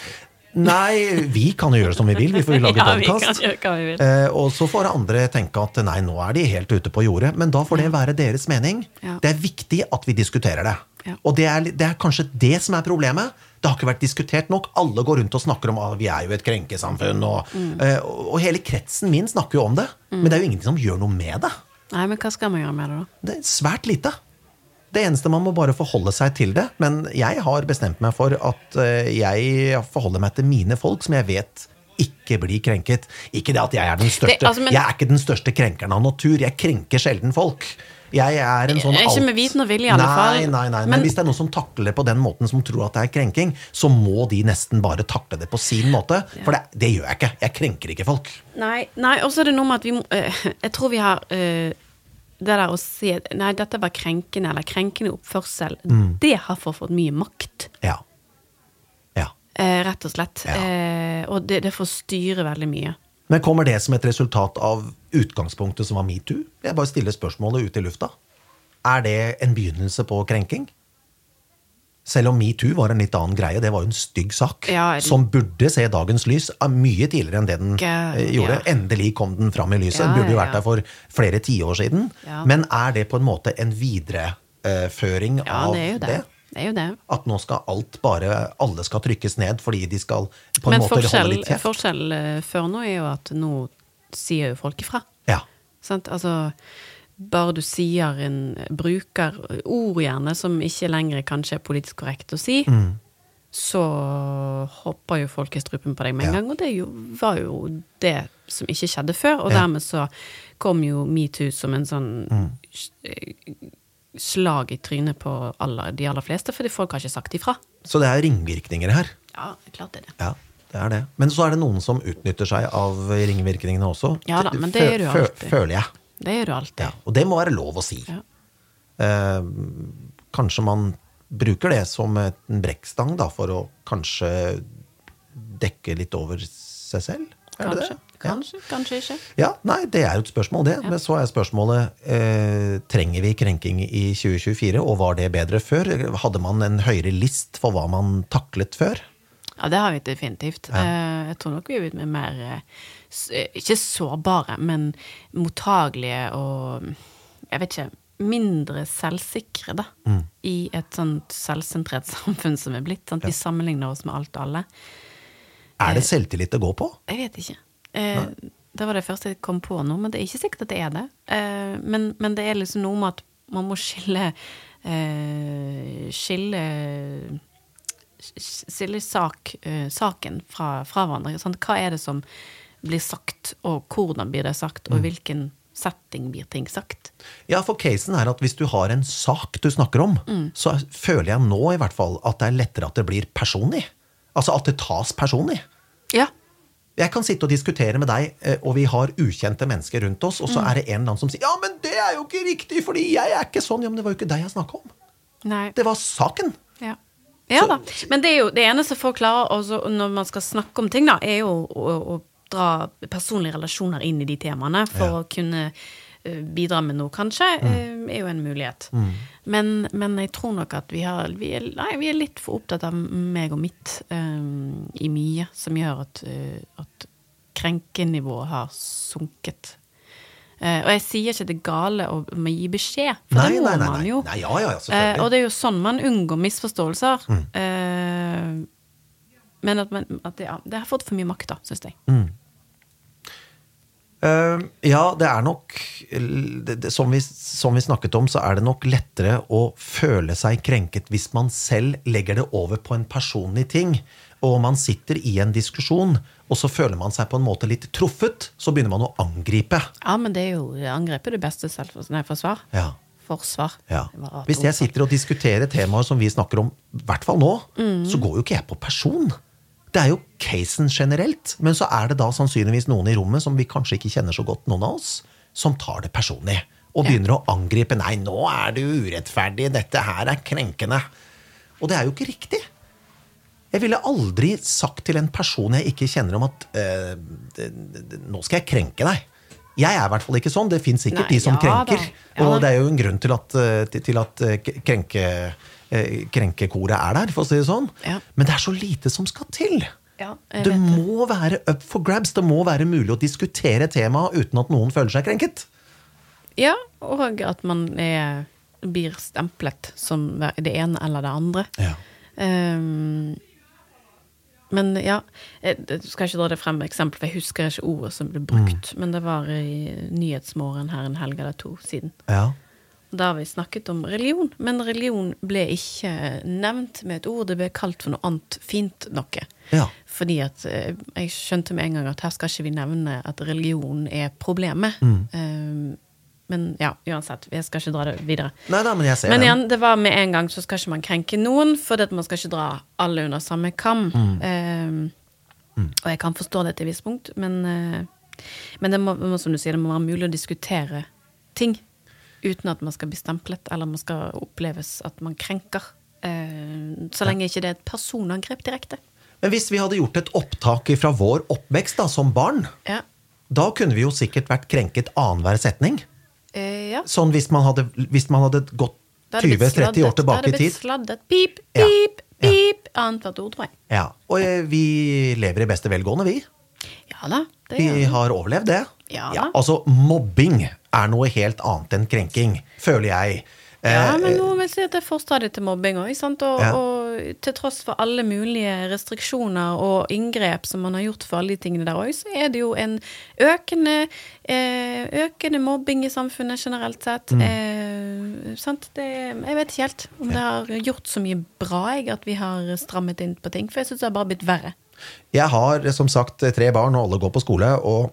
[SPEAKER 1] Nei, vi kan jo gjøre som vi vil. Vi får lage
[SPEAKER 2] Ja,
[SPEAKER 1] podkast. Eh, og så får andre tenke at nei, nå er de helt ute på jordet. Men da får det være deres mening.
[SPEAKER 2] Ja.
[SPEAKER 1] Det er viktig at vi diskuterer det.
[SPEAKER 2] Ja.
[SPEAKER 1] Og det er, det er kanskje det som er problemet. Det har ikke vært diskutert nok. Alle går rundt og snakker om at vi er jo et krenkesamfunn. Og,
[SPEAKER 2] Mm.
[SPEAKER 1] eh, og hele kretsen min snakker jo om det. Men det er jo ingenting som gjør noe med det.
[SPEAKER 2] Nei, men hva skal man gjøre med det, da?
[SPEAKER 1] Det er svært lite. Det eneste man må bare forholde seg til det. Men jeg har bestemt meg for at eh, jeg forholder meg til mine folk, som jeg vet ikke blir krenket. Ikke det at jeg er den største.
[SPEAKER 2] Det- altså, men-
[SPEAKER 1] Jeg er ikke den største krenkeren av natur. Jeg krenker sjelden folk. Jeg er en sånn alt...
[SPEAKER 2] Ikke med viten og vilje, i alle fall.
[SPEAKER 1] Nei, nei, Men,
[SPEAKER 2] Men-
[SPEAKER 1] hvis det er noen som takler det på den måten, som tror at det er krenking, så må de nesten bare takle det på sin måte. For det, det gjør jeg ikke. Jeg krenker ikke folk.
[SPEAKER 2] Nei, nei og så er det noe med at vi må eh, Jeg tror vi har eh, det der å si nei, dette var krenkende, eller krenkende oppførsel,
[SPEAKER 1] Mm.
[SPEAKER 2] det har fått fått mye makt.
[SPEAKER 1] Ja. Ja.
[SPEAKER 2] Eh, rett og slett.
[SPEAKER 1] Ja.
[SPEAKER 2] Eh, og det, det får styre veldig mye.
[SPEAKER 1] Men kommer det som et resultat av utgangspunktet som var metoo? Jeg bare stiller spørsmålet ut i lufta. Er det en begynnelse på krenking? Selv om metoo var en litt annen greie, det var jo en stygg sak.
[SPEAKER 2] Ja,
[SPEAKER 1] som burde se dagens lys mye tidligere enn det den eh, gjorde.
[SPEAKER 2] ja.
[SPEAKER 1] Endelig kom den fram i lyset.
[SPEAKER 2] Ja,
[SPEAKER 1] den burde jo vært der for flere tiår siden. Men er det på en måte en videreføring av
[SPEAKER 2] det er jo det. Det er jo det.
[SPEAKER 1] At nå skal alt bare Alle skal trykkes ned fordi de skal på en
[SPEAKER 2] Men
[SPEAKER 1] måte holde litt kjeft?
[SPEAKER 2] forskjell eh, før nå er jo at nå sier jo folk ifra.
[SPEAKER 1] Ja.
[SPEAKER 2] Sant? Altså, bare du sier en bruker ord gjerne som ikke lenger kanskje er politisk korrekt å si,
[SPEAKER 1] Mm.
[SPEAKER 2] så hopper jo folk i strupen på deg med en
[SPEAKER 1] Ja.
[SPEAKER 2] gang. Og det jo, var jo det som ikke skjedde før. Og
[SPEAKER 1] Ja.
[SPEAKER 2] dermed så kom jo metoo som en sånn
[SPEAKER 1] Mm.
[SPEAKER 2] slag i trynet på alle, de aller fleste, fordi folk har ikke sagt ifra.
[SPEAKER 1] Så det er ringvirkninger her.
[SPEAKER 2] Ja, klart det er det.
[SPEAKER 1] Ja, det er det. Men så er det noen som utnytter seg av ringvirkningene også.
[SPEAKER 2] Ja da, men det gjør du alltid.
[SPEAKER 1] Føler jeg.
[SPEAKER 2] Det gjør du alltid.
[SPEAKER 1] Ja, og det må være lov å si.
[SPEAKER 2] Ja.
[SPEAKER 1] Eh, kanskje man bruker det som en brekkstang da, for å kanskje dekke litt over seg selv?
[SPEAKER 2] Kanskje.
[SPEAKER 1] det? Ja.
[SPEAKER 2] Kanskje, kanskje ikke.
[SPEAKER 1] Ja, nei, det er jo et spørsmål, det. Men så er spørsmålet eh, trenger vi krenking i 2024, og var det bedre før? Hadde man en høyere list for hva man taklet før?
[SPEAKER 2] Ja, det har vi definitivt. Eh, Jeg tror nok vi er blitt mer eh, eh, Ikke sårbare, men mottagelige og Jeg vet ikke Mindre selvsikre, da. I et sånt selvsentrert samfunn som er blitt. Sant? Vi sammenligner oss med alt og alle.
[SPEAKER 1] Er det selvtillit det går på?
[SPEAKER 2] Jeg vet ikke. Eh, det var det første jeg kom på nå, men det er ikke sikkert at det er det. Eh, men, men det er liksom noe med at man må skille eh, Skille Skille sak, eh, saken fra, fra hverandre. Sant? Hva er det som blir sagt, og hvordan blir det sagt, og i hvilken setting blir ting sagt?
[SPEAKER 1] Ja, for casen er at hvis du har en sak du snakker om, så føler jeg nå i hvert fall at det er lettere at det blir personlig. Altså at det tas personlig.
[SPEAKER 2] Ja.
[SPEAKER 1] Jeg kan sitte og diskutere med deg, eh, og vi har ukjente mennesker rundt oss, og så er det en eller annen som sier 'ja, men det er jo ikke riktig, fordi jeg er ikke sånn'. Ja, men det var jo ikke deg jeg snakka om.
[SPEAKER 2] Nei.
[SPEAKER 1] Det var saken.
[SPEAKER 2] Ja. ja da. Men det er jo det eneste folk klarer når man skal snakke om ting, da, er jo å, å dra personlige relasjoner inn i de temaene for
[SPEAKER 1] Ja. Mm.
[SPEAKER 2] å kunne eh, bidra med noe, kanskje, mm. er jo en mulighet. Men, men jeg tror nok at vi, har, vi, er, nei, vi er litt for opptatt av meg og mitt um, i mye, som gjør at, uh, at krenkenivået har sunket. Uh, og jeg sier ikke det gale å gi beskjed, for
[SPEAKER 1] Nei,
[SPEAKER 2] det må
[SPEAKER 1] nei, nei,
[SPEAKER 2] man jo.
[SPEAKER 1] Ja, ja,
[SPEAKER 2] Eh, og det er jo sånn man unngår misforståelser.
[SPEAKER 1] Mm.
[SPEAKER 2] Eh, men at, man, at det, ja, det har fått for mye makt, da, syns jeg.
[SPEAKER 1] Eh, ja, det er nok som, vi, som vi snakket om, så er det nok lettere å føle seg krenket hvis man selv legger det over på en personlig ting. Og man sitter i en diskusjon, og så føler man seg på en måte litt truffet. Så begynner man å angripe.
[SPEAKER 2] Ja, men det er jo angrep er det beste selvforsvar.
[SPEAKER 1] Ja.
[SPEAKER 2] Forsvar.
[SPEAKER 1] Ja. Hvis jeg sitter og diskuterer temaer som vi snakker om, i hvert fall nå, så går jo ikke jeg på person. Det er jo casen generelt. Men så er det da sannsynligvis noen i rommet som vi kanskje ikke kjenner så godt, noen av oss, som tar det personlig. Og begynner å angripe. 'Nei, nå er du urettferdig. Dette her er krenkende.' Og det er jo ikke riktig. Jeg ville aldri sagt til en person jeg ikke kjenner om at øh, det, det, 'Nå skal jeg krenke deg'. Jeg er i hvert fall ikke sånn. Det fins sikkert
[SPEAKER 2] Nei,
[SPEAKER 1] de som
[SPEAKER 2] ja
[SPEAKER 1] krenker.
[SPEAKER 2] Ja
[SPEAKER 1] og det er jo en grunn til at, eh, til- at eh, krenke, krenkekoret er der, for å si det sånn.
[SPEAKER 2] Ja.
[SPEAKER 1] Men det er så lite som skal til.
[SPEAKER 2] Ja,
[SPEAKER 1] Det
[SPEAKER 2] må det.
[SPEAKER 1] være up for grabs. Det må være mulig å diskutere temaet uten at noen føler seg krenket.
[SPEAKER 2] Ja, og at man er, blir stemplet som det ene eller det andre.
[SPEAKER 1] Ja.
[SPEAKER 2] Um, men ja, jeg jeg skal ikke dra det frem med eksempel, for jeg husker ikke ordet som ble brukt. Men det var i Nyhetsmorgen her en helg eller to siden.
[SPEAKER 1] Ja.
[SPEAKER 2] Da har vi snakket om religion, men religion ble ikke nevnt med et ord. Det ble kalt for noe annet fint noe.
[SPEAKER 1] Ja.
[SPEAKER 2] Fordi at eh, jeg skjønte med en gang at her skal ikke vi nevne at religion er problemet. Mm. men ja, uansett, jeg skal ikke dra det videre.
[SPEAKER 1] Neida, men jeg ser
[SPEAKER 2] Men igjen, det var med en gang så skal ikke man krenke noen, for man skal ikke dra alle under samme kam. Eh, Og jeg kan forstå det til et visst punkt, men, eh, men det må, som du sier, det må være mulig å diskutere ting uten at man skal bli stemplet, eller man skal oppleves at man krenker. Eh, så lenge ikke det er et personangrep direkte.
[SPEAKER 1] Men hvis vi hadde gjort et opptak fra vår oppvekst da, som barn,
[SPEAKER 2] Ja.
[SPEAKER 1] da kunne vi jo sikkert vært krenket annenhver setning.
[SPEAKER 2] Eh, ja.
[SPEAKER 1] Sånn hvis man hadde, hvis man hadde gått
[SPEAKER 2] Da hadde det blitt
[SPEAKER 1] 20-30 år
[SPEAKER 2] tilbake i
[SPEAKER 1] tid.
[SPEAKER 2] Da
[SPEAKER 1] hadde
[SPEAKER 2] det blitt sladdet. Pip,
[SPEAKER 1] Ja.
[SPEAKER 2] pip,
[SPEAKER 1] Ja.
[SPEAKER 2] pip. Annethvert ord, tror jeg.
[SPEAKER 1] Ja, Og eh, vi lever i beste velgående, vi.
[SPEAKER 2] Ja da. Det
[SPEAKER 1] Vi har overlevd det.
[SPEAKER 2] Ja.
[SPEAKER 1] altså, mobbing er noe helt annet enn krenking, føler jeg.
[SPEAKER 2] Ja,
[SPEAKER 1] Eh,
[SPEAKER 2] men nå vil jeg si at det er forstadiet til mobbing òg. Og,
[SPEAKER 1] Ja.
[SPEAKER 2] og til tross for alle mulige restriksjoner og inngrep som man har gjort for alle de tingene der òg, så er det jo en økende, eh, økende mobbing i samfunnet generelt sett.
[SPEAKER 1] Mm.
[SPEAKER 2] Eh, sant? Det, jeg vet ikke helt om det har gjort så mye bra jeg, at vi har strammet inn på ting, for jeg syns det har bare blitt verre.
[SPEAKER 1] Jeg har som sagt tre barn, og alle går på skole. Og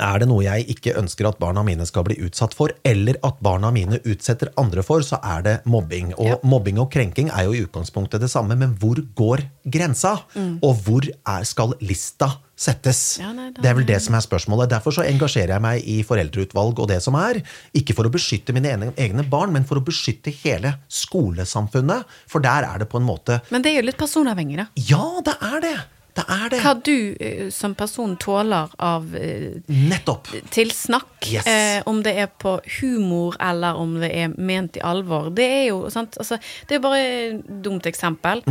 [SPEAKER 1] Er det noe jeg ikke ønsker at barna mine skal bli utsatt for, eller at barna mine utsetter andre for, så er det mobbing. Og
[SPEAKER 2] Ja.
[SPEAKER 1] mobbing og krenking er jo i utgangspunktet det samme, men hvor går grensa? Og hvor er, skal lista settes?
[SPEAKER 2] Ja, nei, da-
[SPEAKER 1] det er vel det som er spørsmålet. Derfor så engasjerer jeg meg i foreldreutvalg og det som er. Ikke for å beskytte mine egne, egne barn, men for å beskytte hele skolesamfunnet. For der er det på en måte
[SPEAKER 2] Men det er jo litt personavhengig, da.
[SPEAKER 1] Ja, det er det! Det er det.
[SPEAKER 2] Hva du eh, som person tåler av eh,
[SPEAKER 1] Nettopp.
[SPEAKER 2] tilsnakk,
[SPEAKER 1] Yes.
[SPEAKER 2] eh, om det er på humor eller om det er ment i alvor, det er jo sant altså, Det er bare et dumt eksempel.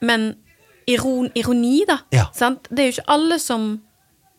[SPEAKER 2] Men iron, ironi, da.
[SPEAKER 1] Mm. Ja.
[SPEAKER 2] Sant? Det er jo ikke alle som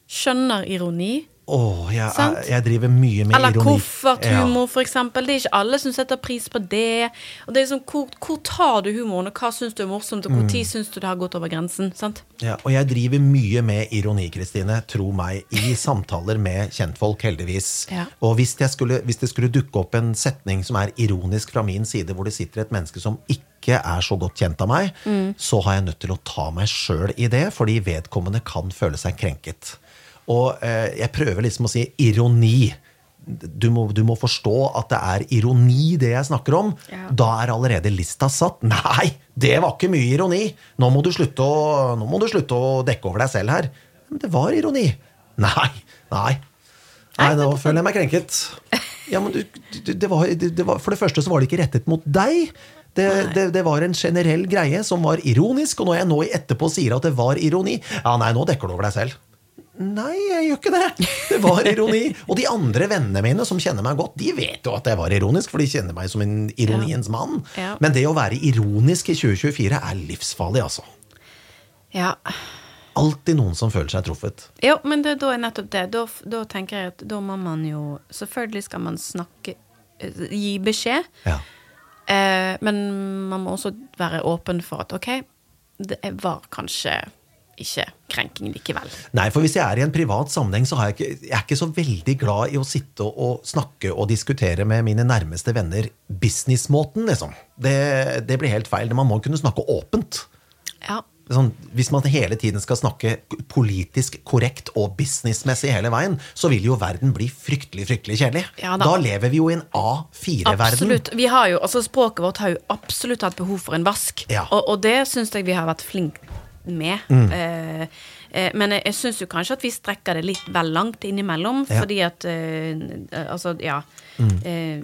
[SPEAKER 2] skjønner ironi.
[SPEAKER 1] Åh, jeg, jeg, driver mye med
[SPEAKER 2] Eller
[SPEAKER 1] ironi.
[SPEAKER 2] kofferthumor, for eksempel. Det er ikke alle som setter pris på det. Og det er liksom, hvor, hvor tar du humoren, og hva syns du er morsomt, og
[SPEAKER 1] Mm.
[SPEAKER 2] hvor tid syns du det har gått over grensen? Sant?
[SPEAKER 1] Ja, og jeg driver mye med ironi, Kristine. Tro meg. I samtaler med kjentfolk, heldigvis.
[SPEAKER 2] Ja.
[SPEAKER 1] Og hvis, skulle, hvis det skulle dukke opp en setning som er ironisk fra min side, hvor det sitter et menneske som ikke er så godt kjent av meg,
[SPEAKER 2] Mm.
[SPEAKER 1] så har jeg nødt til å ta meg sjøl i det, fordi vedkommende kan føle seg krenket. Og eh, jeg prøver liksom å si ironi. Du må, du må forstå at det er ironi, det jeg snakker om.
[SPEAKER 2] Ja.
[SPEAKER 1] Da er allerede lista satt. Nei, det var ikke mye ironi! Nå må du slutte å, du slutte å dekke over deg selv her. Men det var ironi. Nei, nei. Nei, nå føler jeg meg krenket. Ja, men du, du, det var, det, det var, for det første så var det ikke rettet mot deg. Det, det, det var en generell greie som var ironisk, og når jeg nå i etterpå sier at det var ironi Ja, nei, nå dekker du over deg selv. Nei, jeg gjør ikke det. Det var ironi. Og de andre vennene mine som kjenner meg godt, de vet jo at jeg var ironisk, for de kjenner meg som en ironiens mann.
[SPEAKER 2] Ja.
[SPEAKER 1] Men det å være ironisk i 2024 er livsfarlig, altså.
[SPEAKER 2] Ja.
[SPEAKER 1] Alltid noen som føler seg truffet.
[SPEAKER 2] Jo, men det, da er nettopp det. Da, da tenker jeg at da må man jo Selvfølgelig skal man snakke eh, Gi beskjed.
[SPEAKER 1] Ja.
[SPEAKER 2] Eh, men man må også være åpen for at ok, det var kanskje ikke krenking likevel.
[SPEAKER 1] Nei, for hvis jeg er i en privat sammenheng, så har jeg ikke, jeg er ikke så veldig glad i å sitte og snakke og diskutere med mine nærmeste venner businessmåten, liksom. Det, det blir helt feil. Man må kunne snakke åpent.
[SPEAKER 2] Ja.
[SPEAKER 1] Sånn, hvis man hele tiden skal snakke politisk korrekt og businessmessig hele veien, så vil jo verden bli fryktelig, fryktelig kjedelig.
[SPEAKER 2] Ja da.
[SPEAKER 1] da lever vi jo i en A4-verden.
[SPEAKER 2] Absolutt. Vi har jo, altså Språket vårt har jo absolutt hatt behov for en vask,
[SPEAKER 1] Ja.
[SPEAKER 2] og, og det syns jeg vi har vært flinke med.
[SPEAKER 1] Mm.
[SPEAKER 2] Eh, eh, men jeg, jeg syns jo kanskje at vi strekker det litt vel langt innimellom,
[SPEAKER 1] Ja. Mm.
[SPEAKER 2] fordi at eh, Altså, ja. Eh,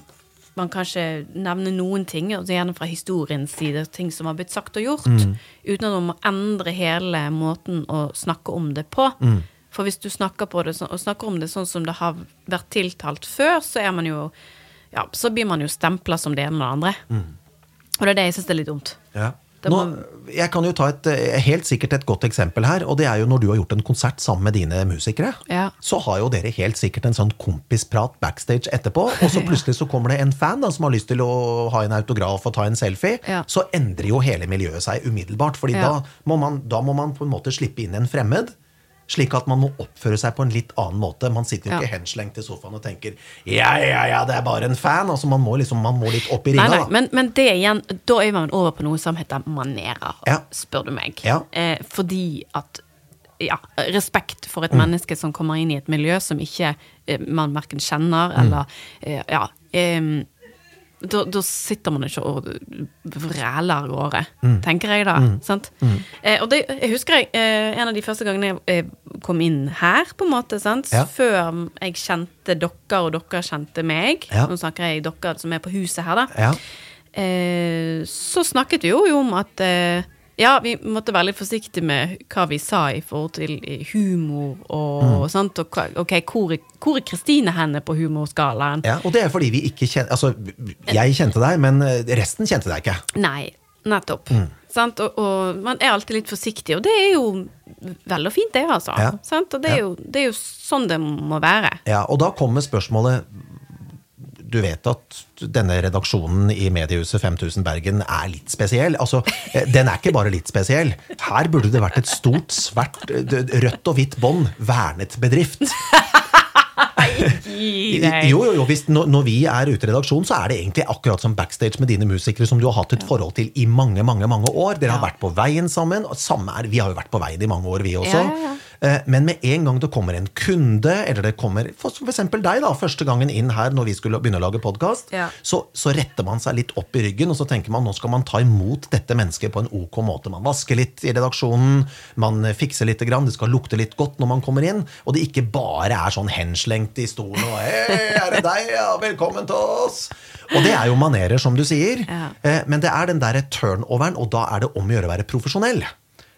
[SPEAKER 2] man kanskje nevner noen ting, altså gjerne fra historiens side, ting som har blitt sagt og gjort,
[SPEAKER 1] Mm.
[SPEAKER 2] uten at man må endre hele måten å snakke om det på.
[SPEAKER 1] Mm.
[SPEAKER 2] For hvis du snakker, på det, snakker om det sånn som det har vært tiltalt før, så er man jo ja, så blir man jo stempla som det ene og det andre. Og det er det jeg syns er litt dumt.
[SPEAKER 1] Ja. Nå, jeg kan jo ta et, eh, helt sikkert et godt eksempel her, og det er jo når du har gjort en konsert sammen med dine musikere.
[SPEAKER 2] Ja.
[SPEAKER 1] Så har jo dere helt sikkert en sånn kompisprat backstage etterpå, og så plutselig så kommer det en fan da, som har lyst til å ha en autograf og ta en selfie.
[SPEAKER 2] Ja.
[SPEAKER 1] Så endrer jo hele miljøet seg umiddelbart, fordi
[SPEAKER 2] Ja.
[SPEAKER 1] da, må man, da må man på en måte slippe inn en fremmed. Slik at man må oppføre seg på en litt annen måte. Man sitter jo
[SPEAKER 2] Ja.
[SPEAKER 1] ikke henslengt i sofaen og tenker ja, ja, ja, det er bare en fan. Altså Man må liksom, man må litt opp i ringa.
[SPEAKER 2] nei,
[SPEAKER 1] da.
[SPEAKER 2] men, men det igjen, da er man over på noe som heter manerer,
[SPEAKER 1] Ja.
[SPEAKER 2] spør du meg.
[SPEAKER 1] Ja.
[SPEAKER 2] Eh, fordi at ja, respekt for
[SPEAKER 1] Mm.
[SPEAKER 2] et menneske som kommer inn i et miljø som ikke eh, man verken kjenner,
[SPEAKER 1] Mm.
[SPEAKER 2] eller eh, Ja. Da, da sitter man ikke og vræler av gårde,
[SPEAKER 1] Mm.
[SPEAKER 2] tenker jeg da. Sant? Eh, og det, jeg husker jeg, eh, en av de første gangene jeg kom inn her, på en måte, sant?
[SPEAKER 1] Ja.
[SPEAKER 2] før jeg kjente dere, og dere kjente meg.
[SPEAKER 1] Ja.
[SPEAKER 2] Nå snakker jeg dere som er på huset her, da.
[SPEAKER 1] Ja.
[SPEAKER 2] Eh, så snakket vi jo om at eh, ja, vi måtte være litt forsiktige med hva vi sa i forhold til eh, humor og sånt. Og ok, hvor, er- hvor er Kristine henne på humorskalaen?
[SPEAKER 1] Ja, og det er fordi vi ikke kjenner Altså, jeg kjente deg, men eh, resten kjente deg ikke.
[SPEAKER 2] Nei, nettopp. Sant? Og, og man er alltid litt forsiktig, og det er jo vel og fint, det, altså.
[SPEAKER 1] Ja.
[SPEAKER 2] Sant? Og det er, jo, det er jo sånn det må være.
[SPEAKER 1] Ja, Og da kommer spørsmålet Du vet at denne redaksjonen i mediehuset 5000 Bergen er litt spesiell. Altså, eh, Den er ikke bare litt spesiell. Her burde det vært et stort, svært, rødt og hvitt bånd. Vernet bedrift. Jo, jo, jo, hvis, når, når vi er ute i redaksjon, så er det egentlig akkurat som backstage med dine musikere som du har hatt et forhold til i mange mange, mange år. Dere har
[SPEAKER 2] Ja.
[SPEAKER 1] vært på veien sammen. Samme er, vi har jo vært på veien i mange år, vi også.
[SPEAKER 2] Ja, ja,
[SPEAKER 1] Men med en gang det kommer en kunde, eller det kommer eksempel deg, da, første gangen inn her når vi skulle begynne å lage podkast,
[SPEAKER 2] Ja.
[SPEAKER 1] så, så retter man seg litt opp i ryggen, og så tenker man nå skal man ta imot dette mennesket på en ok måte. Man vasker litt i redaksjonen, man fikser litt, grann, det skal lukte litt godt når man kommer inn, og det ikke bare er sånn henslengt i stolen og Hei, er det deg? Ja, velkommen til oss! Og det er jo manerer, som du sier.
[SPEAKER 2] Ja.
[SPEAKER 1] Eh, Men det er den derre turnoveren, og da er det om å gjøre å være profesjonell.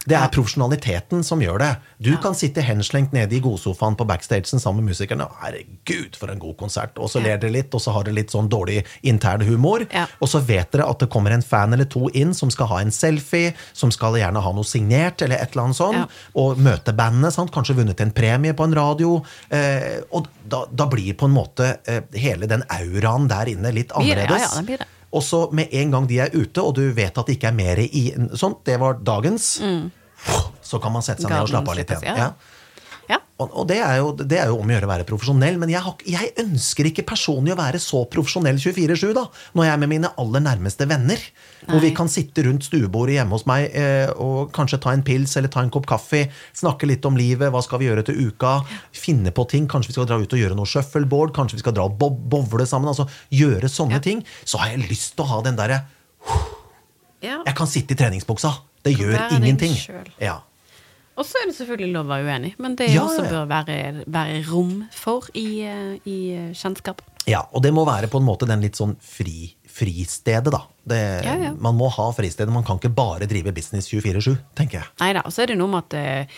[SPEAKER 1] Det er profesjonaliteten som gjør det. Du kan sitte henslengt nede i godsofaen på backstagen sammen med musikerne. og Herregud, for en god konsert! Og så ler dere litt, og så har dere litt sånn dårlig intern humor.
[SPEAKER 2] Ja.
[SPEAKER 1] Og så vet dere at det kommer en fan eller to inn som skal ha en selfie, som skal gjerne ha noe signert, eller et eller annet sånt,
[SPEAKER 2] Ja.
[SPEAKER 1] og møte bandet. Sant? Kanskje vunnet en premie på en radio. Eh, og da, da blir på en måte eh, hele den auraen der inne litt
[SPEAKER 2] annerledes. ja, ja, det blir det.
[SPEAKER 1] Og så med en gang de er ute, og du vet at det ikke er mer i sånt, det var dagens, så kan man sette seg ned og slappe av litt igjen.
[SPEAKER 2] ja.
[SPEAKER 1] Ja.
[SPEAKER 2] Ja.
[SPEAKER 1] Og, og det, er jo, det er jo om å gjøre å være profesjonell, men jeg, har, jeg ønsker ikke personlig å være så profesjonell 24-7, da, når jeg er med mine aller nærmeste venner. Hvor vi kan sitte rundt stuebordet hjemme hos meg eh, og kanskje ta en pils eller ta en kopp kaffe, snakke litt om livet, hva skal vi gjøre til uka, finne på ting, kanskje vi skal dra ut og gjøre noe shuffleboard, kanskje vi skal dra og bo bowle sammen, altså gjøre sånne ting. Så har jeg lyst til å ha den derre
[SPEAKER 2] Ja.
[SPEAKER 1] Jeg kan sitte i treningsbuksa. Det gjør ingenting. Ja.
[SPEAKER 2] Og så er det selvfølgelig lov å være uenig, men det er
[SPEAKER 1] Ja,
[SPEAKER 2] også
[SPEAKER 1] ja.
[SPEAKER 2] bør være, være rom for i, eh, i eh, kjennskap.
[SPEAKER 1] Ja, og det må være på en måte den litt sånn fri, fristedet, da. Det,
[SPEAKER 2] Ja, ja.
[SPEAKER 1] Man må ha fristedet. Man kan ikke bare drive business 24-7, tenker jeg.
[SPEAKER 2] Nei da, og så er det noe med at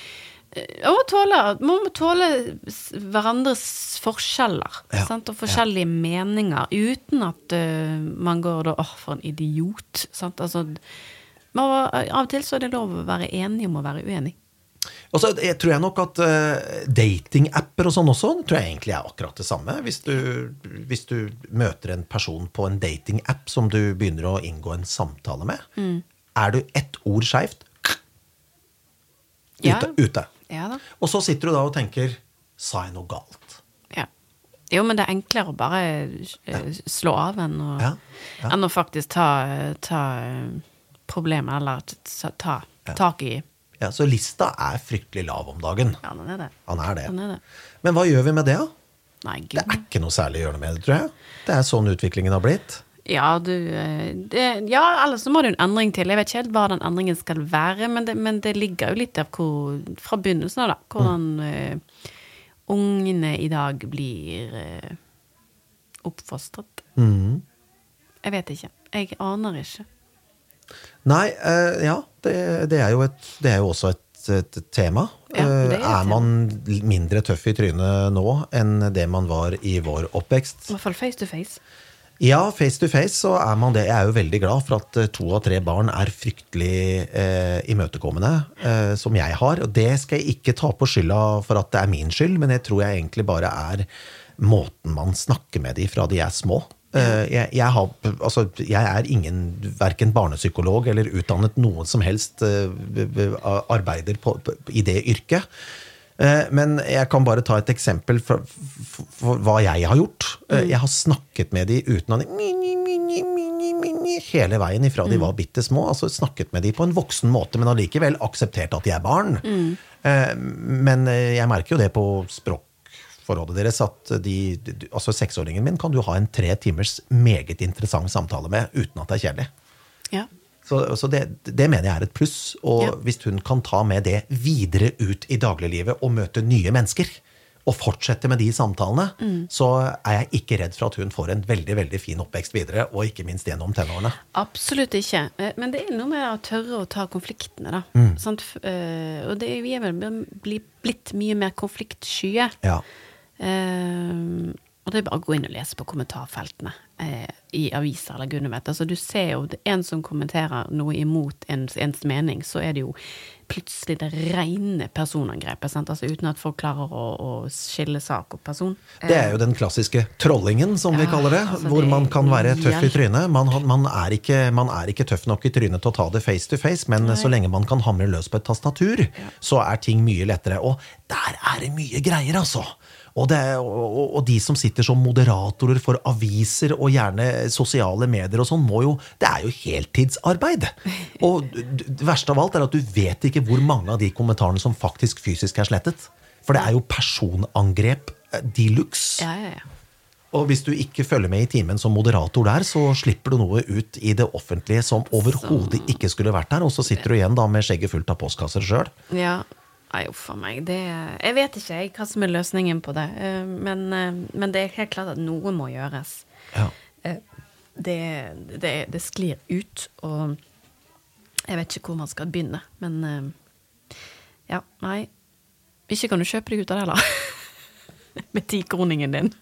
[SPEAKER 2] man må tåle, man må tåle hverandres forskjeller
[SPEAKER 1] Ja,
[SPEAKER 2] sant? og forskjellige meninger, uten at uh, man går da åh, for en idiot. Sant? Altså, man, av og til så er det lov å være enig om å være uenig.
[SPEAKER 1] Og så jeg tror jeg nok at uh, datingapper og sånn også tror jeg egentlig er akkurat det samme. Hvis du, hvis du møter en person på en datingapp som du begynner å inngå en samtale med,
[SPEAKER 2] Mm.
[SPEAKER 1] er du ett ord skeivt
[SPEAKER 2] Ja.
[SPEAKER 1] ute. ute.
[SPEAKER 2] Ja.
[SPEAKER 1] Og så sitter du da og tenker Sa jeg noe galt?
[SPEAKER 2] Ja. Jo, men det er enklere å bare ja. slå av enn å. Enn å faktisk ta, ta eh, problemet, eller ta, ta tak i
[SPEAKER 1] Ja, Så lista er fryktelig lav om dagen.
[SPEAKER 2] Ja, den er det.
[SPEAKER 1] Han er det.
[SPEAKER 2] Den er det.
[SPEAKER 1] Men hva gjør vi med det, da?
[SPEAKER 2] Nei,
[SPEAKER 1] Det er ikke noe særlig å gjøre noe med det, tror jeg. Det er sånn utviklingen har blitt.
[SPEAKER 2] Ja, du eh, det, Ja, eller så må det jo en endring til. Jeg vet ikke helt hva den endringen skal være, men det, men det ligger jo litt av hvor Fra begynnelsen av, da. Hvordan eh, ungene i dag blir uh, oppfostret.
[SPEAKER 1] Mm.
[SPEAKER 2] Jeg vet ikke. Jeg aner ikke.
[SPEAKER 1] Nei, eh, ja, det, det, er jo et, det er jo også et, et tema.
[SPEAKER 2] Ja, er
[SPEAKER 1] Eh, er man mindre tøff i trynet nå enn det man var i vår oppvekst?
[SPEAKER 2] I hvert fall face to face.
[SPEAKER 1] Ja, face to face så er man det. Jeg er jo veldig glad for at eh, to av tre barn er fryktelig eh, imøtekommende, eh, som jeg har. Og det skal jeg ikke ta på skylda for at det er min skyld, men jeg tror jeg egentlig bare er måten man snakker med de fra de er små. Eh, jeg, jeg, har, altså, jeg er ingen verken barnepsykolog eller utdannet noen som helst eh, arbeider på, på, i det yrket. Eh, Men jeg kan bare ta et eksempel for, for, for hva jeg har gjort. Eh, Jeg har snakket med de uten mini, hele veien ifra de var bitte små. Altså snakket med de på en voksen måte, men allikevel akseptert at de er barn. Mm. Men jeg merker jo det på språkforholdet deres at de, de- altså seksåringen min kan du ha en tre timers meget interessant samtale med uten at det er kjedelig.
[SPEAKER 2] Ja.
[SPEAKER 1] Så, så det, det mener jeg er et pluss. Og
[SPEAKER 2] Ja.
[SPEAKER 1] hvis hun kan ta med det videre ut i dagliglivet og møte nye mennesker, og fortsette med de samtalene, så er jeg ikke redd for at hun får en veldig veldig fin oppvekst videre, og ikke minst gjennom tenårene.
[SPEAKER 2] Absolutt ikke. Eh, Men det er noe med å tørre å ta konfliktene, da.
[SPEAKER 1] Mm.
[SPEAKER 2] Eh, Og det, vi er vel blitt mye mer konfliktskye.
[SPEAKER 1] Ja.
[SPEAKER 2] Eh, og det er bare å gå inn og lese på kommentarfeltene eh, i aviser eller gudene vet. Altså, du ser jo det en som kommenterer noe imot ens, ens mening, så er det jo plutselig det rene personangrepet. Sant? Altså, uten at folk klarer å, å skille sak og person.
[SPEAKER 1] Det er jo den klassiske trollingen, som vi kaller det.
[SPEAKER 2] altså,
[SPEAKER 1] hvor
[SPEAKER 2] det
[SPEAKER 1] man kan være tøff i trynet. Man, man, er ikke, man er ikke tøff nok i trynet til å ta det face to face, men så lenge man kan hamre løs på et tastatur, så er ting mye lettere. Og der er det mye greier, altså! Og, det, og, og- de som sitter som moderatorer for aviser og gjerne sosiale medier og sånn må jo Det er jo heltidsarbeid. Og det verste av alt er at du vet ikke hvor mange av de kommentarene som faktisk fysisk er slettet. For det er jo personangrep eh, de luxe.
[SPEAKER 2] Ja, ja, ja.
[SPEAKER 1] Og hvis du ikke følger med i timen som moderator der, så slipper du noe ut i det offentlige som overhodet ikke skulle vært der, og så sitter du igjen da med skjegget fullt av postkasser sjøl.
[SPEAKER 2] Ja. Nei, uff a meg. Det, jeg vet ikke jeg, hva som er løsningen på det. Eh, Men, eh, men det er helt klart at noe må gjøres.
[SPEAKER 1] Ja.
[SPEAKER 2] Eh, Det, det, det sklir ut, og jeg vet ikke hvor man skal begynne. Men ja, nei. Ikke kan du kjøpe deg ut av det, heller. Med tikroningen din.